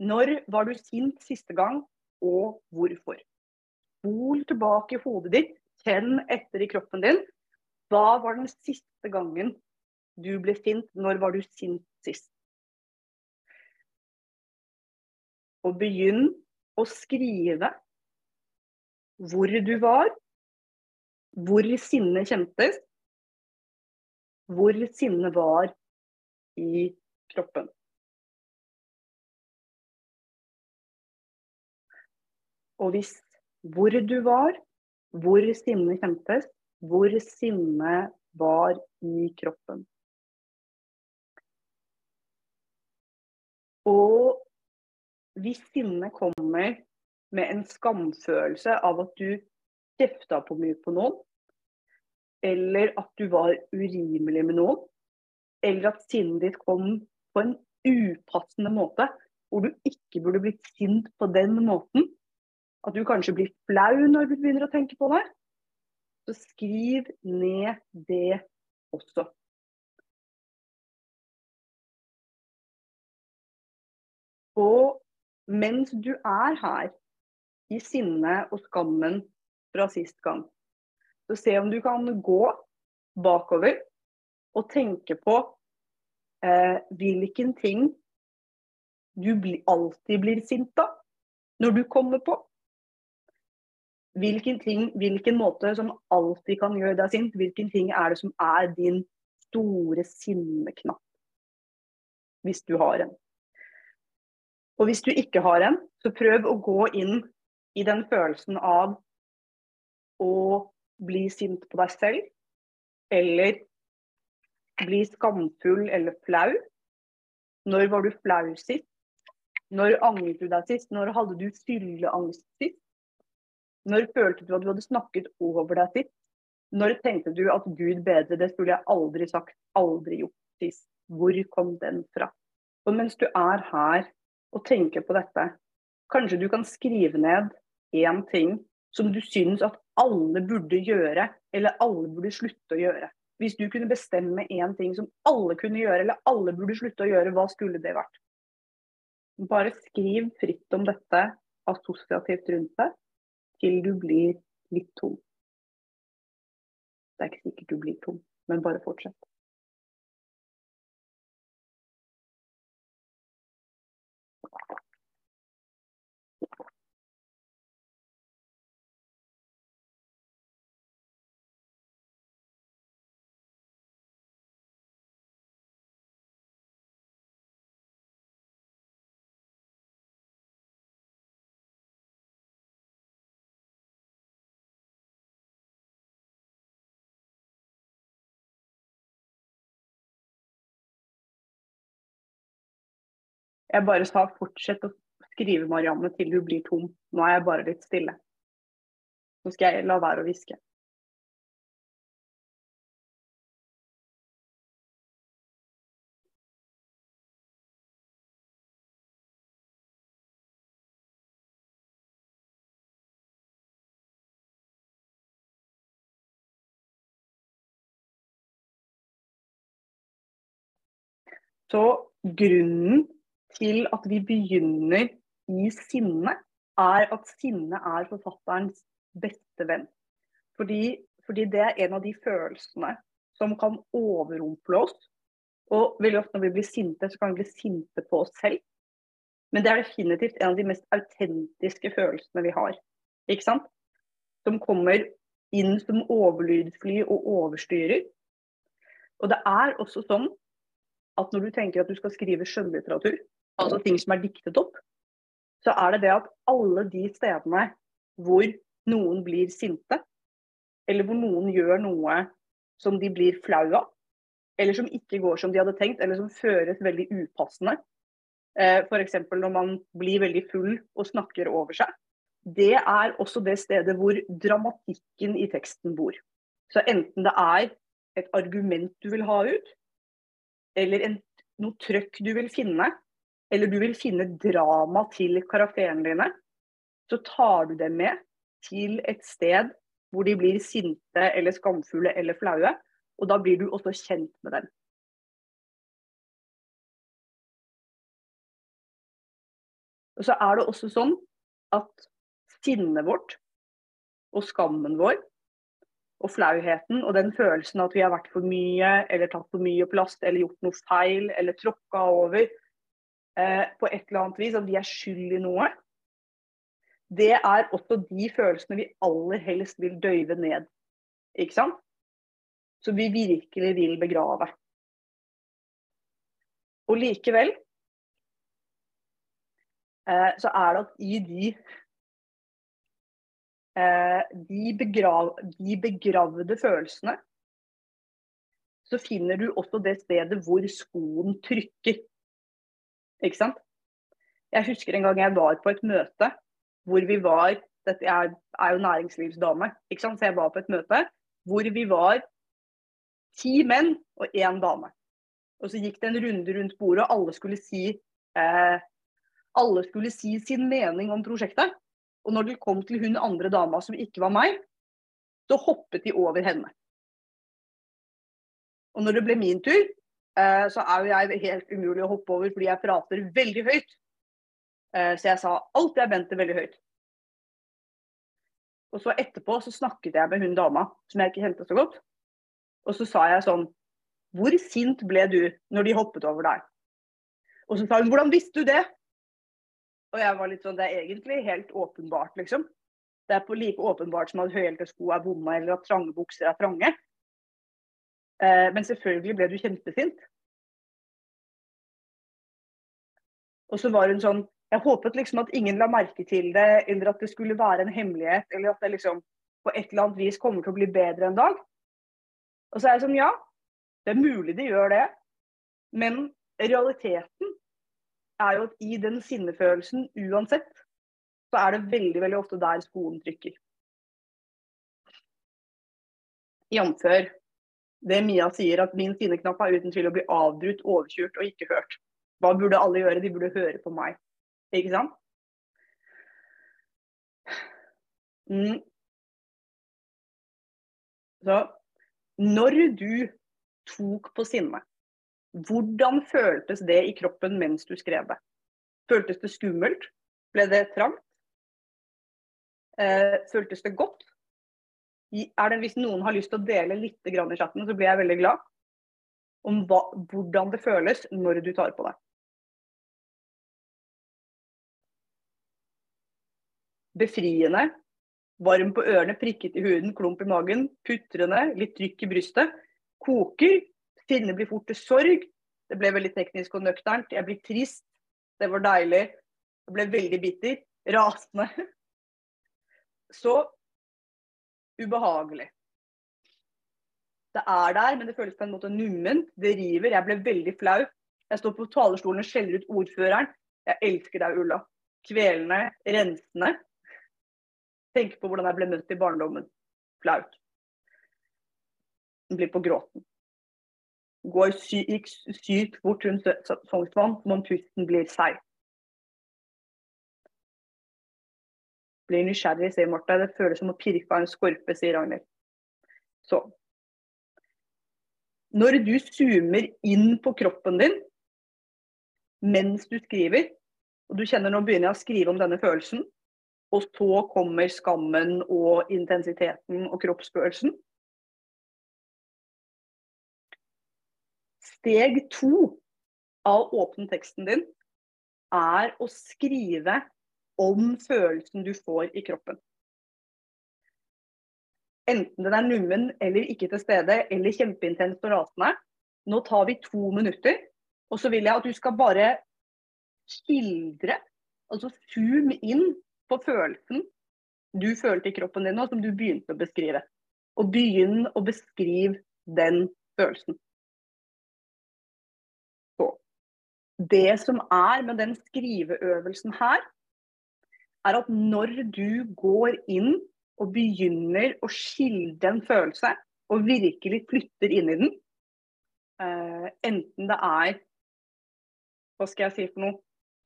Når var du sint siste gang, og hvorfor? Spol tilbake i hodet ditt, kjenn etter i kroppen din. Hva var den siste gangen du ble sint? Når var du sint sist? Og begynn å skrive hvor du var, hvor sinnet kjentes, hvor sinnet var i kroppen. Og hvis hvor du var, hvor sinnet kjentes, hvor sinnet var i kroppen. Og hvis sinnet kommer med en skamfølelse av at du kjefta på mye på noen, eller at du var urimelig med noen, eller at sinnet ditt kom på en upassende måte, hvor du ikke burde blitt sint på den måten, at du kanskje blir flau når du begynner å tenke på det, så skriv ned det også. Og mens du er her, i sinnet og skammen fra sist gang, så se om du kan gå bakover og tenke på eh, hvilken ting du bli, alltid blir sint av når du kommer på. Hvilken, ting, hvilken måte som alltid kan gjøre deg sint, hvilken ting er det som er din store sinneknapp? Hvis du har en. Og hvis du ikke har en, så prøv å gå inn i den følelsen av å bli sint på deg selv, eller bli skamfull eller flau. Når var du flau sist? Når angret du deg sist? Når hadde du fylleangst sist? Når følte du at du hadde snakket over deg sist? Når tenkte du at Gud bedre, det skulle jeg aldri sagt, aldri gjort sist? Hvor kom den fra? Og mens du er her og tenker på dette, kanskje du kan skrive ned én ting som du syns at alle burde gjøre, eller alle burde slutte å gjøre. Hvis du kunne bestemme én ting som alle kunne gjøre, eller alle burde slutte å gjøre, hva skulle det vært? Bare skriv fritt om dette assosiativt rundt deg til du blir litt tom. Det er ikke sikkert du blir tom, men bare fortsett. Jeg bare sa fortsett å skrive, Marianne, til du blir tom. Nå er jeg bare litt stille. Nå skal jeg la være å hviske. Så grunnen til at vi begynner i sinne, er at sinne er forfatterens beste venn. Fordi, fordi, det er en av de følelsene som kan overrumple oss. Og veldig ofte når vi blir sinte, så kan vi bli sinte på oss selv. Men det er definitivt en av de mest autentiske følelsene vi har. Ikke sant? Som kommer inn som overlydfly og overstyrer. Og det er også sånn at når du tenker at du skal skrive skjønnlitteratur, altså ting som er diktet opp, så er det det at alle de stedene hvor noen blir sinte, eller hvor noen gjør noe som de blir flau av, eller som ikke går som de hadde tenkt, eller som føres veldig upassende, eh, f.eks. når man blir veldig full og snakker over seg, det er også det stedet hvor dramatikken i teksten bor. Så enten det er et argument du vil ha ut, eller en, noe trøkk du vil finne, eller du vil finne drama til karakterene dine, så tar du dem med til et sted hvor de blir sinte eller skamfulle eller flaue. Og da blir du også kjent med dem. Og så er det også sånn at sinnet vårt og skammen vår og flauheten og den følelsen at vi har vært for mye eller tatt for mye plast eller gjort noe feil eller tråkka over, eh, på et eller annet vis, at vi er skyld i noe, det er også de følelsene vi aller helst vil døyve ned. Ikke sant? Som vi virkelig vil begrave. Og likevel eh, så er det at i de eh, de, begrav, de begravde følelsene, så finner du også det stedet hvor skoen trykker. Ikke sant? Jeg husker en gang jeg var på et møte hvor vi var dette er, er jo næringslivsdame, ikke sant? så jeg var på et møte hvor vi var ti menn og én dame. Og så gikk det en runde rundt bordet, og alle skulle si eh, alle skulle si sin mening om prosjektet. Og når det kom til hun andre dama som ikke var meg, så hoppet de over henne. Og når det ble min tur, så er jo jeg helt umulig å hoppe over fordi jeg prater veldig høyt. Eh, så jeg sa alt jeg mente veldig høyt. Og så etterpå så snakket jeg med hun dama som jeg ikke kjente så godt. Og så sa jeg sånn Hvor sint ble du når de hoppet over deg? Og så sa hun Hvordan visste du det? Og jeg var litt sånn Det er egentlig helt åpenbart, liksom. Det er på like åpenbart som at høyhælte sko er vonde, eller at trange bukser er trange. Eh, men selvfølgelig ble du kjempesint. Og så var hun sånn Jeg håpet liksom at ingen la merke til det, eller at det skulle være en hemmelighet, eller at det liksom på et eller annet vis kommer til å bli bedre en dag. Og så er jeg sånn Ja, det er mulig de gjør det, men realiteten er jo at i den sinnefølelsen uansett, så er det veldig veldig ofte der skoen trykker. Jf. Det Mia sier, at min sinneknapp er uten tvil å bli avbrutt, overkjørt og ikke hørt. Hva burde alle gjøre? De burde høre på meg. Ikke sant? Mm. Så når du tok på sinne, hvordan føltes det i kroppen mens du skrev det? Føltes det skummelt? Ble det trangt? Eh, føltes det godt? Det, hvis noen har lyst til å dele litt i chatten, så blir jeg veldig glad. Om hva, hvordan det føles når du tar på deg. Befriende. Varm på ørene, prikket i huden, klump i magen. Putrende, litt trykk i brystet. Koker. Sinne blir fort til sorg. Det ble veldig teknisk og nøkternt. Jeg blir trist. Det var deilig. Jeg ble veldig bitter. Rasende. Så ubehagelig. Det er der, men det føles på en måte numment. Det river. Jeg ble veldig flau. Jeg står på talerstolen og skjeller ut ordføreren. Jeg elsker deg, Ulla. Kvelende, rensende. Tenker på hvordan jeg ble møtt i barndommen. Flaut. Blir på gråten. Går sy gikk sykt fort rundt Sognsvann som om pusten blir seig. Blir nysgjerrig, sier Martha. Det føles som å pirke av en skorpe, sier Ragnhild. Så. Når du zoomer inn på kroppen din mens du skriver, og du kjenner nå begynner jeg å skrive om denne følelsen, og så kommer skammen og intensiteten og kroppsfølelsen. Steg to av å åpne teksten din er å skrive om følelsen du får i kroppen. Enten den er nummen eller ikke til stede, eller kjempeintens og rasende. Nå tar vi to minutter, og så vil jeg at du skal bare skildre, altså zoom inn på følelsen du følte i kroppen din nå, som du begynte å beskrive. Og begynn å beskrive den følelsen. Så. Det som er med den skriveøvelsen her, er at når du går inn og begynner å skildre en følelse, og virkelig flytter inn i den, uh, enten det er Hva skal jeg si for noe?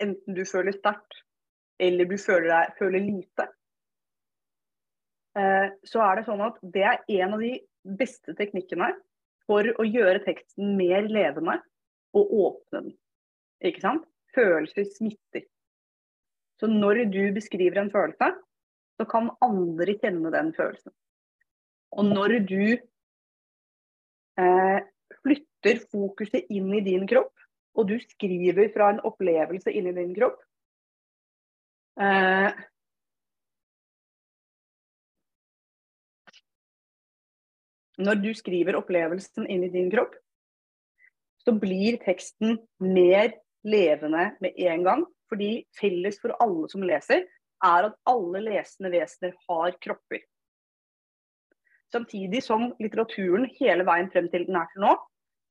Enten du føler sterkt, eller du føler, deg, føler lite. Uh, så er det sånn at det er en av de beste teknikkene for å gjøre teksten mer levende og åpne den. Ikke sant? Følelser smitter. Så når du beskriver en følelse, så kan andre kjenne den følelsen. Og når du eh, flytter fokuset inn i din kropp, og du skriver fra en opplevelse inn i din kropp eh, Når du skriver opplevelsen inn i din kropp, så blir teksten mer levende med en gang. Fordi felles for alle som leser, er at alle lesende vesener har kropper. Samtidig som litteraturen hele veien frem til den er til nå,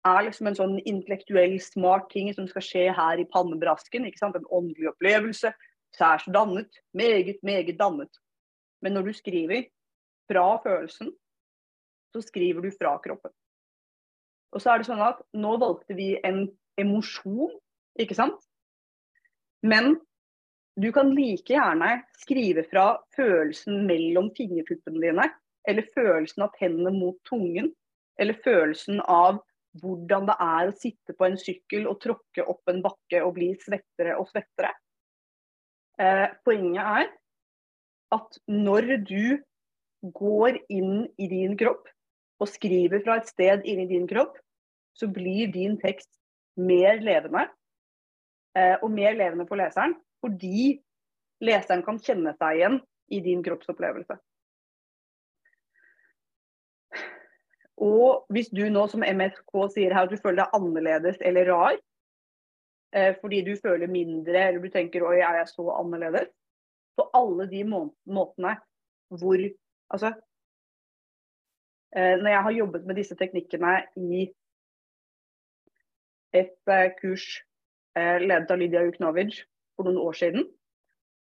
er liksom en sånn intellektuell, smart ting som skal skje her i pannebrasken. ikke sant? En åndelig opplevelse. Særs dannet. Meget, meget dannet. Men når du skriver fra følelsen, så skriver du fra kroppen. Og så er det sånn at nå valgte vi en emosjon, ikke sant? Men du kan like gjerne skrive fra følelsen mellom fingertuppene dine, eller følelsen av tennene mot tungen, eller følelsen av hvordan det er å sitte på en sykkel og tråkke opp en bakke og bli svettere og svettere. Eh, poenget er at når du går inn i din kropp og skriver fra et sted inni din kropp, så blir din tekst mer levende og mer levende for leseren. Fordi leseren kan kjenne seg igjen i din kroppsopplevelse. Og hvis du nå som MSK sier her at du føler deg annerledes eller rar, eh, fordi du føler mindre eller du tenker oi, er jeg så annerledes? På alle de må måtene hvor Altså eh, Når jeg har jobbet med disse teknikkene i et eh, kurs eh, ledet av Lydia Juknovic for noen år siden,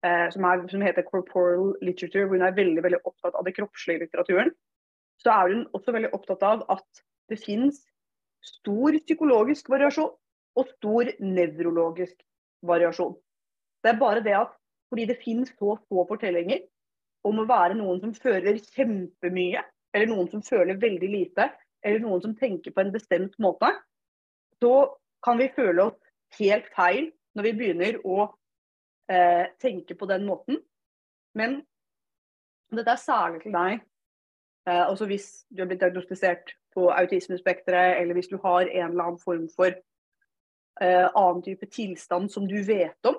eh, som, er, som heter Corporal Literature, hvor hun er veldig, veldig opptatt av det kroppslige litteraturen så er hun også veldig opptatt av at det finnes stor psykologisk variasjon og stor nevrologisk variasjon. Det er bare det at fordi det finnes så få fortellinger om å være noen som føler kjempemye, eller noen som føler veldig lite, eller noen som tenker på en bestemt måte, så kan vi føle oss helt feil når vi begynner å eh, tenke på den måten. Men dette er særlig til deg Eh, også hvis du har blitt diagnostisert på autismespekteret, eller hvis du har en eller annen form for eh, annen type tilstand som du vet om.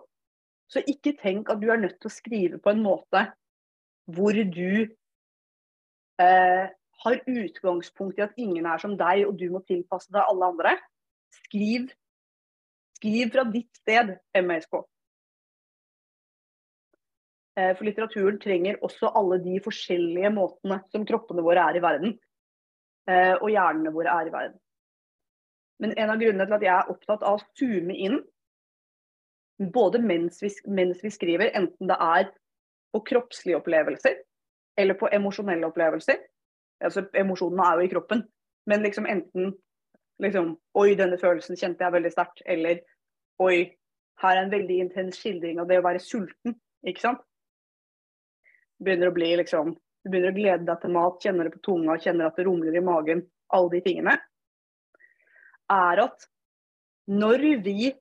Så ikke tenk at du er nødt til å skrive på en måte hvor du eh, har utgangspunkt i at ingen er som deg, og du må tilpasse deg alle andre. Skriv, skriv fra ditt sted, MSK. Eh, for litteraturen trenger også alle de forskjellige måtene som kroppene våre er i verden. Eh, og hjernene våre er i verden. Men en av grunnene til at jeg er opptatt av å zoome inn, både mens vi, mens vi skriver, enten det er på kroppslige opplevelser eller på emosjonelle opplevelser altså Emosjonene er jo i kroppen, men liksom enten liksom Oi, denne følelsen kjente jeg veldig sterkt. Eller Oi, her er en veldig intens skildring av det å være sulten. Ikke sant? begynner å bli liksom Du begynner å glede deg til mat, kjenner det på tunga, kjenner at det rumler i magen, alle de tingene. Er at når vi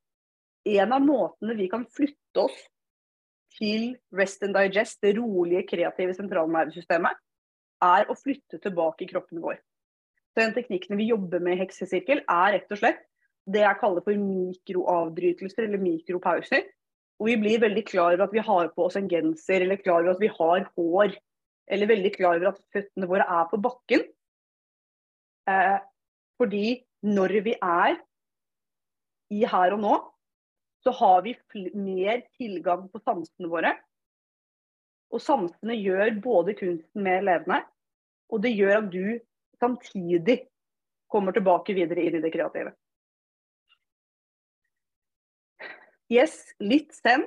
En av måtene vi kan flytte oss til rest and digest, det rolige, kreative sentralnervesystemet, er å flytte tilbake i kroppen vår. Så Den teknikken vi jobber med i heksesirkel, er rett og slett det jeg kaller for mikroavbrytelser eller mikropauser. Og vi blir veldig klar over at vi har på oss en genser, eller klar over at vi har hår. Eller veldig klar over at føttene våre er på bakken. Eh, fordi når vi er i her og nå, så har vi mer tilgang på sansene våre. Og sansene gjør både kunsten mer levende, og det gjør at du samtidig kommer tilbake videre inn i det kreative. Yes, litt zen.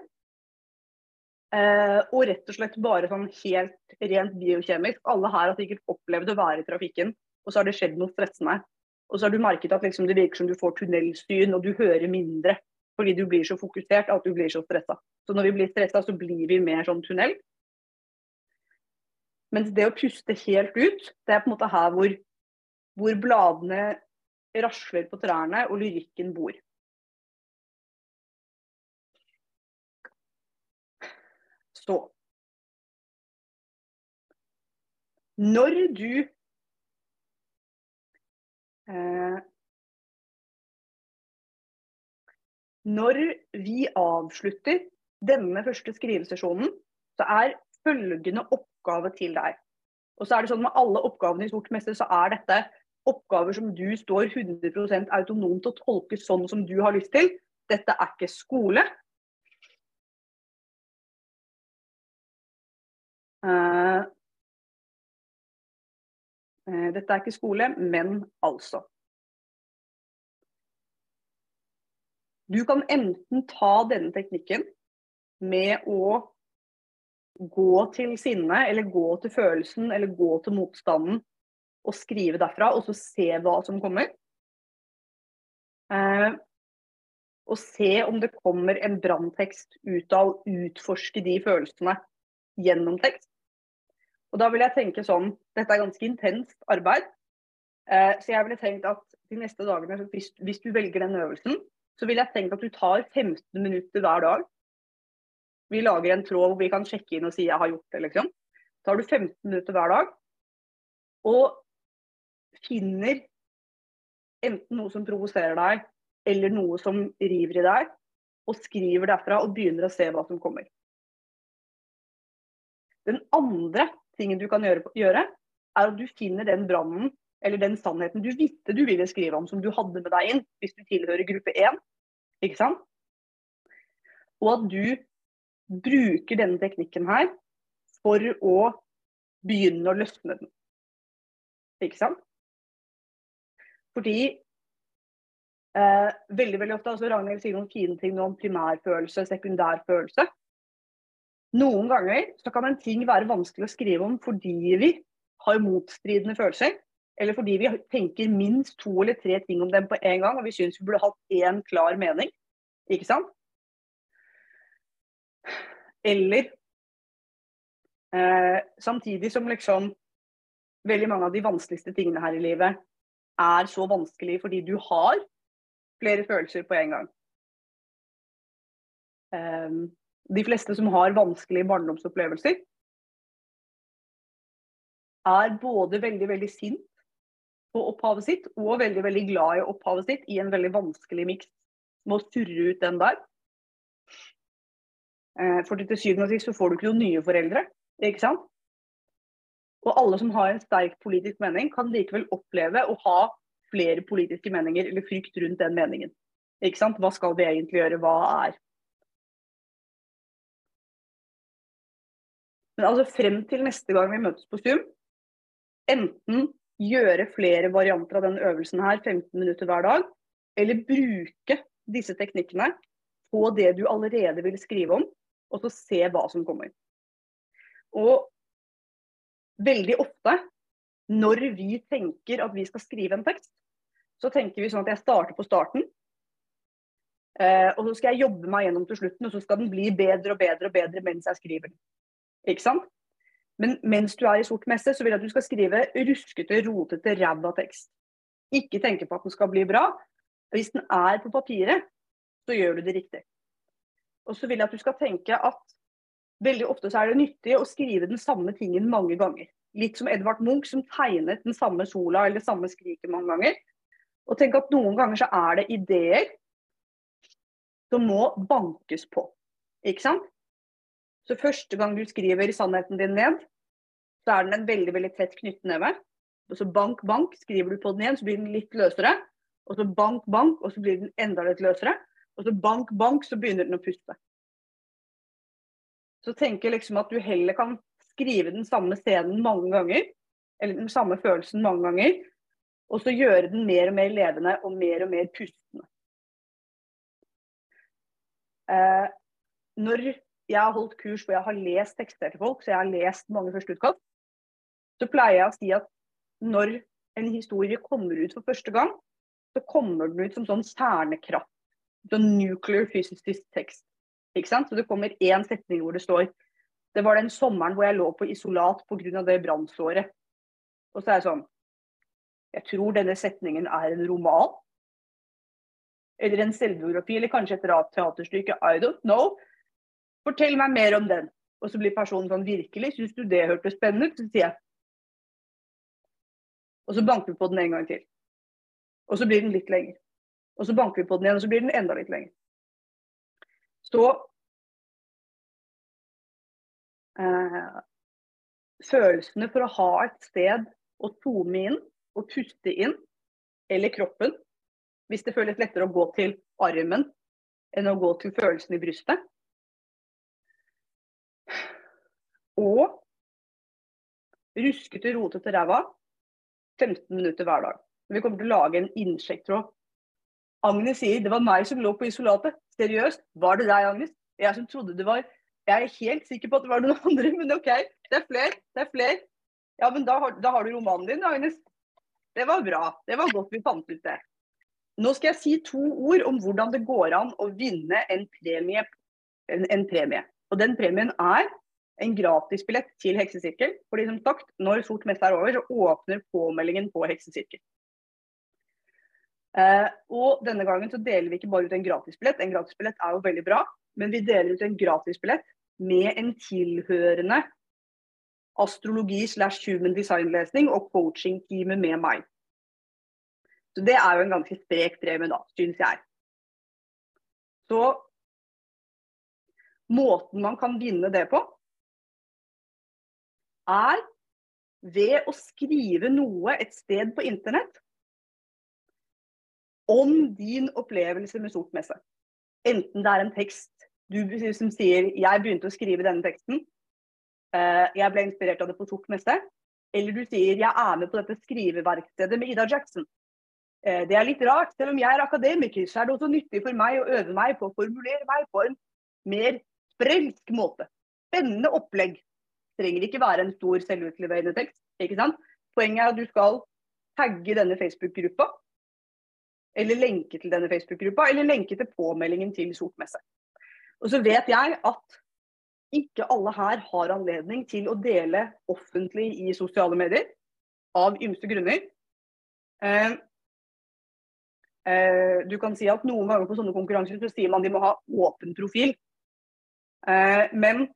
Uh, og rett og slett bare sånn helt rent biokjemisk. Alle her har sikkert opplevd å være i trafikken, og så har det skjedd noe stressende. Og så har du merket at liksom, det virker som du får tunnelsyn, og du hører mindre. Fordi du blir så fokusert at du blir så stressa. Så når vi blir stressa, så blir vi mer sånn tunnel. Mens det å puste helt ut, det er på en måte her hvor, hvor bladene rasler på trærne og lyrikken bor. Så Når du eh, Når vi avslutter denne første skrivesesjonen, så er følgende oppgave til deg. Og så er det sånn Med alle oppgavene i Sort mester så er dette oppgaver som du står 100% autonomt og tolker sånn som du har lyst til. Dette er ikke skole. Dette er ikke skole, men altså. Du kan enten ta denne teknikken med å gå til sinnet, eller gå til følelsen, eller gå til motstanden og skrive derfra, og så se hva som kommer. Eh, og se om det kommer en branntekst ut av å utforske de følelsene gjennom tekst. Og da vil jeg tenke sånn Dette er ganske intenst arbeid. Eh, så jeg ville tenkt at de neste dagene, hvis, du velger den øvelsen, så vil jeg tenke at du tar 15 minutter hver dag. Vi lager en tråd hvor vi kan sjekke inn og si 'jeg har gjort det', liksom. Tar du 15 minutter hver dag og finner enten noe som provoserer deg, eller noe som river i deg, og skriver derfra og begynner å se hva som kommer. Den andre tingen du kan gjøre, gjøre er at du finner den brannen eller den sannheten du visste du ville skrive om, som du hadde med deg inn hvis du tilhører gruppe 1. Ikke sant? Og at du bruker denne teknikken her for å begynne å løsne den. Ikke sant? Fordi eh, veldig veldig ofte, altså Ragnhild sier noen fine ting om primærfølelse, sekundærfølelse. Noen ganger så kan en ting være vanskelig å skrive om fordi vi har motstridende følelser. Eller fordi vi tenker minst to eller tre ting om dem på en gang, og vi syns vi burde hatt én klar mening. Ikke sant? Eller eh, samtidig som liksom veldig mange av de vanskeligste tingene her i livet er så vanskelig fordi du har flere følelser på en gang. Um, de fleste som har vanskelige barndomsopplevelser, er både veldig, veldig sint på opphavet sitt og veldig, veldig glad i opphavet sitt i en veldig vanskelig miks. Må surre ut den der. Eh, for til syvende og sist så får du ikke noen nye foreldre, ikke sant? Og alle som har en sterk politisk mening, kan likevel oppleve å ha flere politiske meninger eller frykt rundt den meningen. Ikke sant? Hva skal vi egentlig gjøre? Hva er? Men altså frem til neste gang vi møtes på Zoom, enten gjøre flere varianter av den øvelsen her 15 minutter hver dag, eller bruke disse teknikkene på det du allerede vil skrive om, og så se hva som kommer. Og veldig ofte når vi tenker at vi skal skrive en tekst, så tenker vi sånn at jeg starter på starten. Eh, og så skal jeg jobbe meg gjennom til slutten, og så skal den bli bedre og bedre og bedre mens jeg skriver den. Ikke sant? Men mens du er i sort messe, så vil jeg at du skal skrive ruskete, rotete, ræva tekst. Ikke tenke på at den skal bli bra. Hvis den er på papiret, så gjør du det riktig. Og så vil jeg at du skal tenke at veldig ofte så er det nyttig å skrive den samme tingen mange ganger. Litt som Edvard Munch som tegnet den samme sola eller samme skriket mange ganger. Og tenk at noen ganger så er det ideer som må bankes på. Ikke sant? Så første gang du skriver sannheten din ned, så er den en veldig veldig tett knyttneve. Og så bank, bank, skriver du på den igjen, så blir den litt løsere. Og så bank, bank, og så blir den enda litt løsere. Og så bank, bank, så begynner den å puste. Så tenker liksom at du heller kan skrive den samme scenen mange ganger, eller den samme følelsen mange ganger, og så gjøre den mer og mer levende og mer og mer pustende. Eh, når jeg har holdt kurs hvor jeg har lest tekster til folk, så jeg har lest mange førsteutkast, så pleier jeg å si at når en historie kommer ut for første gang, så kommer den ut som sånn kjernekraft. Sånn nuclear physicist tekst. Ikke sant? Så det kommer én setning hvor det står Det var den sommeren hvor jeg lå på isolat pga. det brannsåret. Og så er det sånn Jeg tror denne setningen er en roman. Eller en selvbiografi, eller kanskje et rart teaterstykke. I don't know. Fortell meg mer om den. Og så blir personen sånn Virkelig, syns du det hørtes spennende ut? Så sier jeg. Og så banker vi på den en gang til. Og så blir den litt lenger. Og så banker vi på den igjen, og så blir den enda litt lenger. Så eh, Følelsene for å ha et sted å tome inn og puste inn, eller kroppen, hvis det føles lettere å gå til armen enn å gå til følelsen i brystet, og ruskete, rotete ræva 15 minutter hver dag. Vi kommer til å lage en innsjekktråd. Agnes sier det var meg som lå på isolatet. Seriøst, var det deg, Agnes? Jeg som trodde det var Jeg er helt sikker på at det var noen andre, men OK. Det er flere. Det er flere. Ja, men da har, da har du romanen din, Agnes. Det var bra. Det var godt vi fant ut det. Nå skal jeg si to ord om hvordan det går an å vinne en premie. En, en premie. Og den premien er en gratisbillett til Heksesirkel. Fordi som sagt, når Sort messe er over, så åpner påmeldingen på Heksesirkel. Eh, og denne gangen så deler vi ikke bare ut en gratisbillett. En gratisbillett er jo veldig bra, men vi deler ut en gratisbillett med en tilhørende astrologi slash human design-lesning og coaching-teamet med meg. Så det er jo en ganske sprek premie, da, syns jeg. Så måten man kan vinne det på, er ved å skrive noe et sted på internett om din opplevelse med sort messe. Enten det er en tekst du som sier 'jeg begynte å skrive denne teksten', uh, 'jeg ble inspirert av det på sort messe', eller du sier 'jeg er med på dette skriveverkstedet med Ida Jackson'. Uh, det er litt rart, selv om jeg er akademiker, så er det også nyttig for meg å øve meg på å formulere meg på en mer sprelsk måte. Spennende opplegg. Trenger ikke være en stor selvutleverende tekst. ikke sant? Poenget er at du skal tagge denne Facebook-gruppa eller lenke til denne Facebook-gruppa, eller lenke til påmeldingen til Sortmesse. Og så vet jeg at ikke alle her har anledning til å dele offentlig i sosiale medier, av ymse grunner. Eh, eh, du kan si at noen ganger på sånne konkurranser så sier man de må ha åpen profil. Eh, men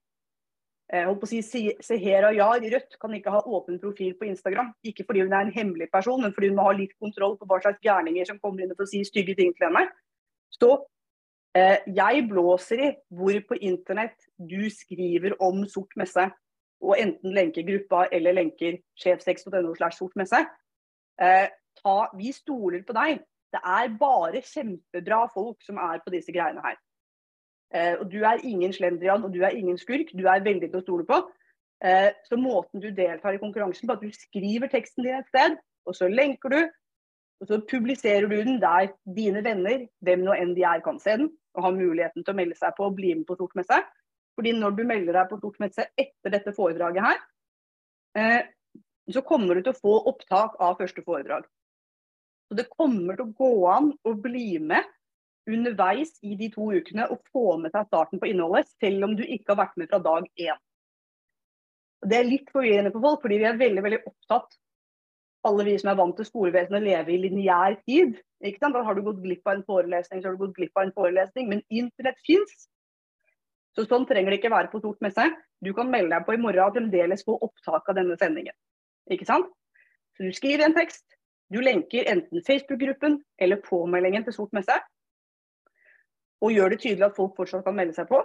holdt på å si Sehera Yar i Rødt kan ikke ha åpen profil på Instagram. Ikke fordi hun er en hemmelig person, men fordi hun må ha litt kontroll på hva slags gærninger som kommer inn for å si stygge ting til henne. Så eh, jeg blåser i hvor på internett du skriver om sort messe, og enten lenker gruppa eller lenker sjefsex.no slash sort messe. Eh, vi stoler på deg. Det er bare kjempebra folk som er på disse greiene her. Eh, og Du er ingen slendrian og du er ingen skurk, du er veldig til å stole på. Eh, så måten du deltar i konkurransen på, at du skriver teksten din et sted, og så lenker du, og så publiserer du den der dine venner, hvem nå enn de er, kan se den, og har muligheten til å melde seg på og bli med på Stortmesse. Fordi når du melder deg på Stortmesse etter dette foredraget her, eh, så kommer du til å få opptak av første foredrag. Så det kommer til å gå an å bli med underveis i de to ukene å få med seg starten på innholdet, selv om du ikke har vært med fra dag én. Det er litt forvirrende for folk, fordi vi er veldig veldig opptatt, alle vi som er vant til skolevesenet, å leve i lineær tid. Ikke sant? Da har du gått glipp av en forelesning, så har du gått glipp av en forelesning. Men internett fins. Så sånn trenger det ikke være på stort messe. Du kan melde deg på i morgen og fremdeles få opptak av denne sendingen. Ikke sant? Så du skriver en tekst, du lenker enten Facebook-gruppen eller påmeldingen til Sort messe og gjør det tydelig at folk fortsatt kan melde seg på.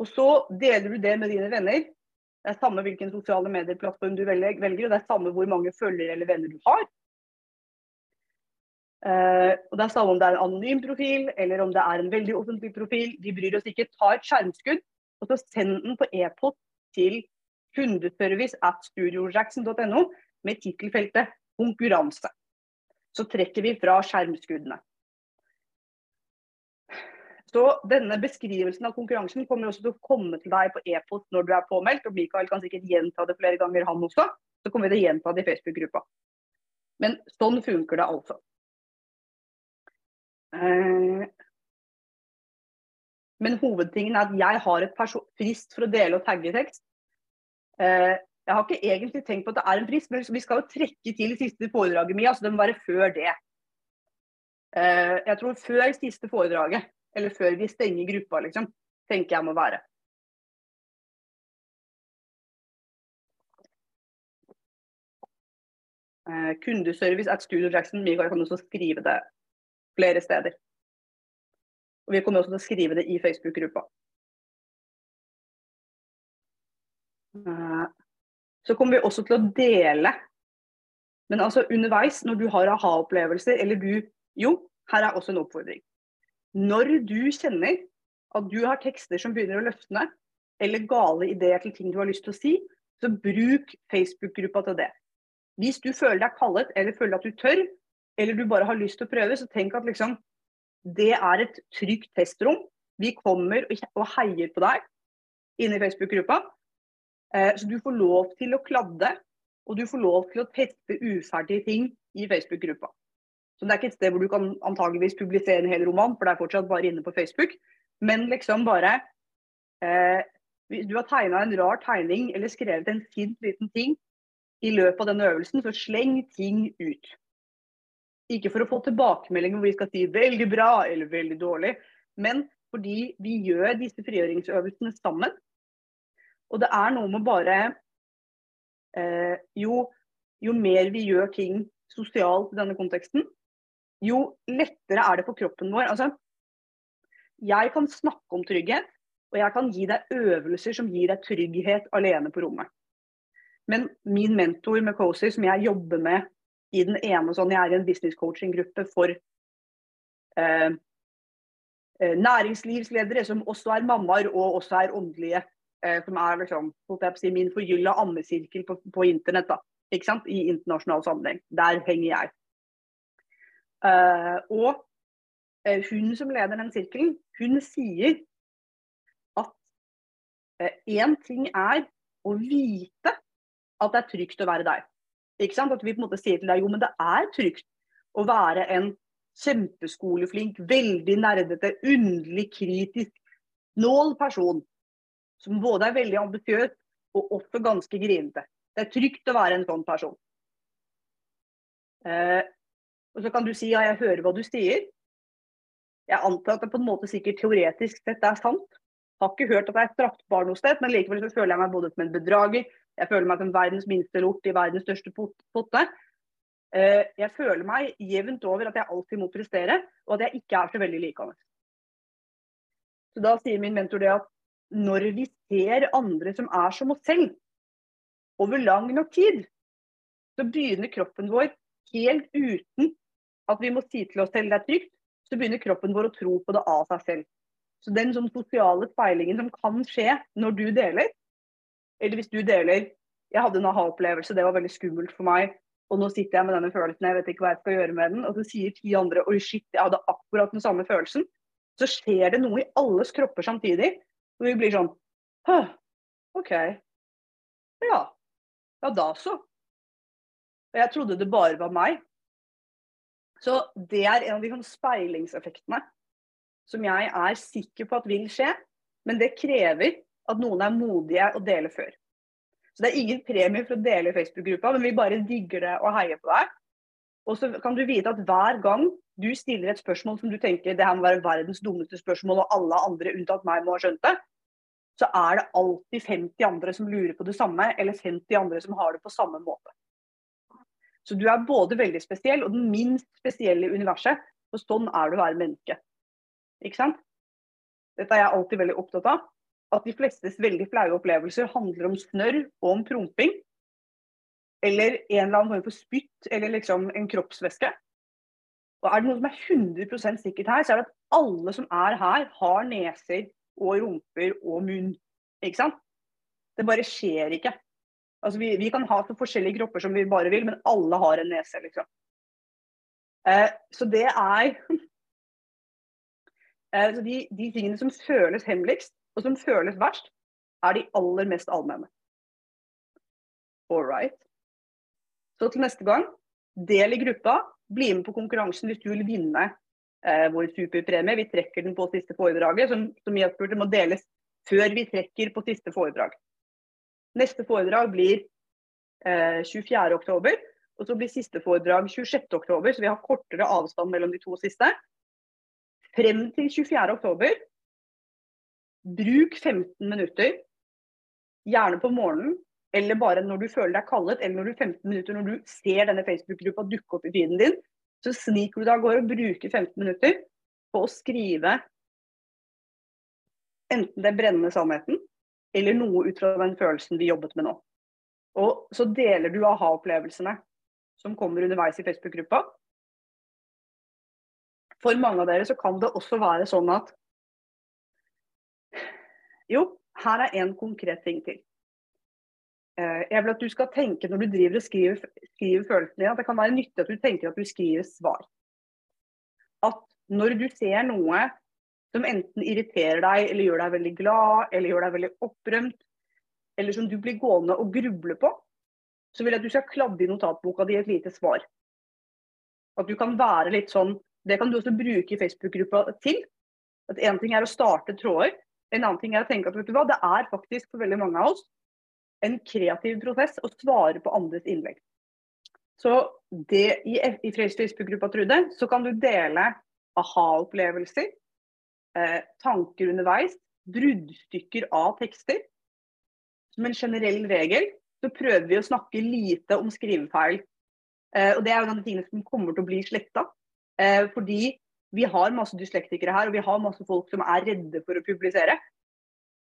Og så deler du det med dine venner. Det er samme hvilken sosiale medieplattform du velger, og det er samme hvor mange følgere eller venner du har. Uh, og Det er samme om det er en anonym profil eller om det er en veldig offentlig profil. Vi bryr oss ikke. Ta et skjermskudd og så send den på e-post til kundeservice at studiojackson.no med tittelfeltet 'konkurranse'. Så trekker vi fra skjermskuddene. Så denne beskrivelsen av konkurransen kommer også til å komme til deg på e-post når du er påmeldt. Og Mikael kan sikkert gjenta det flere ganger, han også. Så kommer vi til å gjenta det i Facebook-gruppa. Men sånn funker det altså. Eh, men hovedtingen er at jeg har et frist for å dele og tagge tekst. Eh, jeg har ikke egentlig tenkt på at det er en frist, men vi skal jo trekke til i siste foredraget mitt. Altså det må være før det. Eh, jeg tror før siste foredraget eller før vi stenger gruppa, liksom. Tenker jeg må være. Uh, kundeservice at Studio Jackson. Mikael kan også skrive det flere steder. Og vi kommer også til å skrive det i Facebook-gruppa. Uh, så kommer vi også til å dele. Men altså underveis, når du har aha-opplevelser, eller du Jo, her er også en oppfordring. Når du kjenner at du har tekster som begynner å løsne, eller gale ideer til ting du har lyst til å si, så bruk Facebook-gruppa til det. Hvis du føler deg kallet, eller føler at du tør, eller du bare har lyst til å prøve, så tenk at liksom det er et trygt testrom. Vi kommer og heier på deg inne i Facebook-gruppa. Eh, så du får lov til å kladde, og du får lov til å teste uferdige ting i Facebook-gruppa. Så det er ikke et sted hvor du kan antageligvis publisere en hel roman, for det er fortsatt bare inne på Facebook. Men liksom bare eh, Hvis du har tegna en rar tegning eller skrevet en fint liten ting i løpet av denne øvelsen, så sleng ting ut. Ikke for å få tilbakemelding hvor vi skal si 'veldig bra' eller 'veldig dårlig', men fordi vi gjør disse frigjøringsøvelsene sammen. Og det er noe med bare eh, jo, jo mer vi gjør ting sosialt i denne konteksten, jo lettere er det for kroppen vår. Altså, jeg kan snakke om trygghet, og jeg kan gi deg øvelser som gir deg trygghet alene på rommet. Men min mentor med Cozy, som jeg jobber med i den ene sånn, Jeg er i en business coaching-gruppe for eh, eh, næringslivsledere som også er mammaer og også er åndelige. Eh, som er liksom, si, min forgylla ammesirkel på, på internett. da? I internasjonal sammenheng. Der henger jeg. Uh, og uh, hun som leder den sirkelen, hun sier at én uh, ting er å vite at det er trygt å være deg. Ikke sant? At vi på en måte sier til deg jo, men det er trygt å være en kjempeskoleflink, veldig nerdete, underlig, kritisk, nål person. Som både er veldig ambisiøs og også ganske grinete. Det er trygt å være en sånn person. Eh, og så kan du si ja, jeg hører hva du sier. Jeg antar at det på en måte sikkert teoretisk sett er sant. Har ikke hørt at jeg er straffbar noe sted, men likevel så føler jeg meg både som en bedrager, jeg føler meg som verdens minste lort i verdens største potte. Eh, jeg føler meg jevnt over at jeg alltid må prestere, og at jeg ikke er så veldig likende. Så da sier min mentor det at når vi ser andre som er som oss selv, over lang nok tid, så begynner kroppen vår helt uten at vi må si til oss selv det er trygt, så begynner kroppen vår å tro på det av seg selv. Så den sånn sosiale speilingen som kan skje når du deler, eller hvis du deler Jeg hadde en aha-opplevelse, det var veldig skummelt for meg. Og nå sitter jeg med denne følelsen, jeg vet ikke hva jeg skal gjøre med den. Og så sier ti andre oi shit, jeg hadde akkurat den samme følelsen. Så skjer det noe i alles kropper samtidig. Og vi blir sånn Hø, OK. Ja. Ja, da så. Og jeg trodde det bare var meg. Så det er en av de speilingseffektene som jeg er sikker på at vil skje. Men det krever at noen er modige og deler før. Så det er ingen premie for å dele i Facebook-gruppa, men vi bare digger det og heier på deg. Og så kan du vite at hver gang du stiller et spørsmål som du tenker det her må være verdens dummeste spørsmål, og alle andre unntatt meg må ha skjønt det, så er det alltid 50 andre som lurer på det samme, eller 50 andre som har det på samme måte. Så du er både veldig spesiell og den minst spesielle i universet. Og sånn er det å være menneske. Ikke sant? Dette er jeg alltid veldig opptatt av at de flestes veldig flaue opplevelser handler om snørr og om promping. Eller en eller annen form for spytt eller liksom en kroppsvæske. Og er det noe som er 100 sikkert her, så er det at alle som er her, har neser og rumper og munn. Ikke sant? Det bare skjer ikke. Altså, vi, vi, kan ha så forskjellige kropper som vi bare vil, men alle har en nese, liksom. Eh, så det er eh, de, de, tingene som føles hemmeligst, og som føles verst, er de aller mest allmenne. All right. Så til neste gang, del i gruppa. Bli med på konkurransen hvis du vil vinne eh, vår superpremie. Vi trekker den på siste foredraget, som, som jeg spurte må deles før vi trekker på siste foredrag. Neste foredrag blir eh, 24.10, og så blir siste foredrag 26.10, så vi har kortere avstand mellom de to siste. Frem til 24.10 Bruk 15 minutter, gjerne på morgenen, eller bare når du føler deg kallet, eller når du 15 minutter når du ser denne Facebook-gruppa dukke opp i feeden din, så sniker du deg av gårde og bruker 15 minutter på å skrive enten det brennende sannheten, eller noe ut fra den følelsen vi jobbet med nå. Og så deler du aha-opplevelsene som kommer underveis i Facebook-gruppa. For mange av dere så kan det også være sånn at jo, her er en konkret ting til. Eh, jeg vil at du skal tenke når du driver og skriver, skriver følelsene dine, at det kan være nyttig at du tenker at du skriver svar. At når du ser noe som enten irriterer deg, eller gjør deg veldig glad, eller gjør deg veldig opprømt, eller som du blir gående og gruble på, så vil jeg at du skal kladde i notatboka di et lite svar. At du kan være litt sånn Det kan du også bruke i Facebook-gruppa til. At Én ting er å starte tråder, en annen ting er å tenke at vet du hva, det er faktisk for veldig mange av oss en kreativ prosess å svare på andres innlegg. Så det, i, i Facebook-gruppa Trude, så kan du dele aha-opplevelser, eh, tanker underveis, bruddstykker av tekster. Som en generell regel så prøver vi å snakke lite om skrivefeil. Eh, og det er jo de tingene som kommer til å bli sletta. Eh, fordi vi har masse dyslektikere her, og vi har masse folk som er redde for å publisere.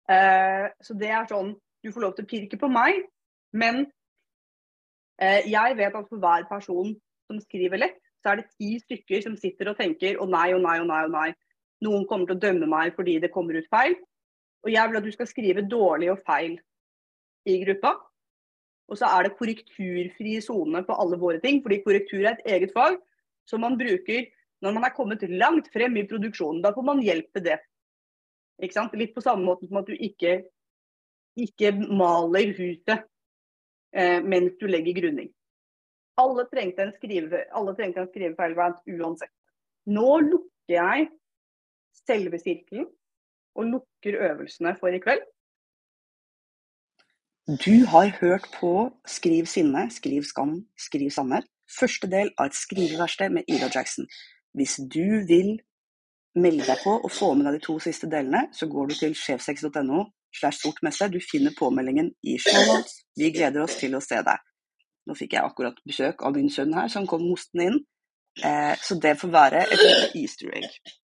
Uh, så det er sånn Du får lov til å pirke på meg, men Eh, jeg vet at for hver person som skriver lett, så er det ti stykker som sitter og tenker å nei, å nei, å nei, å nei. Noen kommer til å dømme meg fordi det kommer ut feil. Og jeg vil at du skal skrive dårlig og feil i gruppa. Og så er det korrekturfri sone på alle våre ting, fordi korrektur er et eget fag som man bruker når man er kommet langt frem i produksjonen. Da får man hjelp til det. Ikke sant? Litt på samme måte som at du ikke, ikke maler huset eh, mens du legger grunning. Alle trengte en, skrive, uansett. Nå lukker jeg selve sirkelen og lukker øvelsene for i kveld. Du har hørt på Skriv sinne, skriv skam, skriv sannhet. Første del av et skriveverksted med Ida Jackson. Hvis du vil melde deg på og få med deg de to siste delene, så går du til sjefsex.no slash sortmesse. Du finner påmeldingen i shownotes. Vi gleder oss til å se deg. Nå fikk jeg akkurat besøk av min sønn her, som kom hostende inn. Eh, så det får være et easter egg.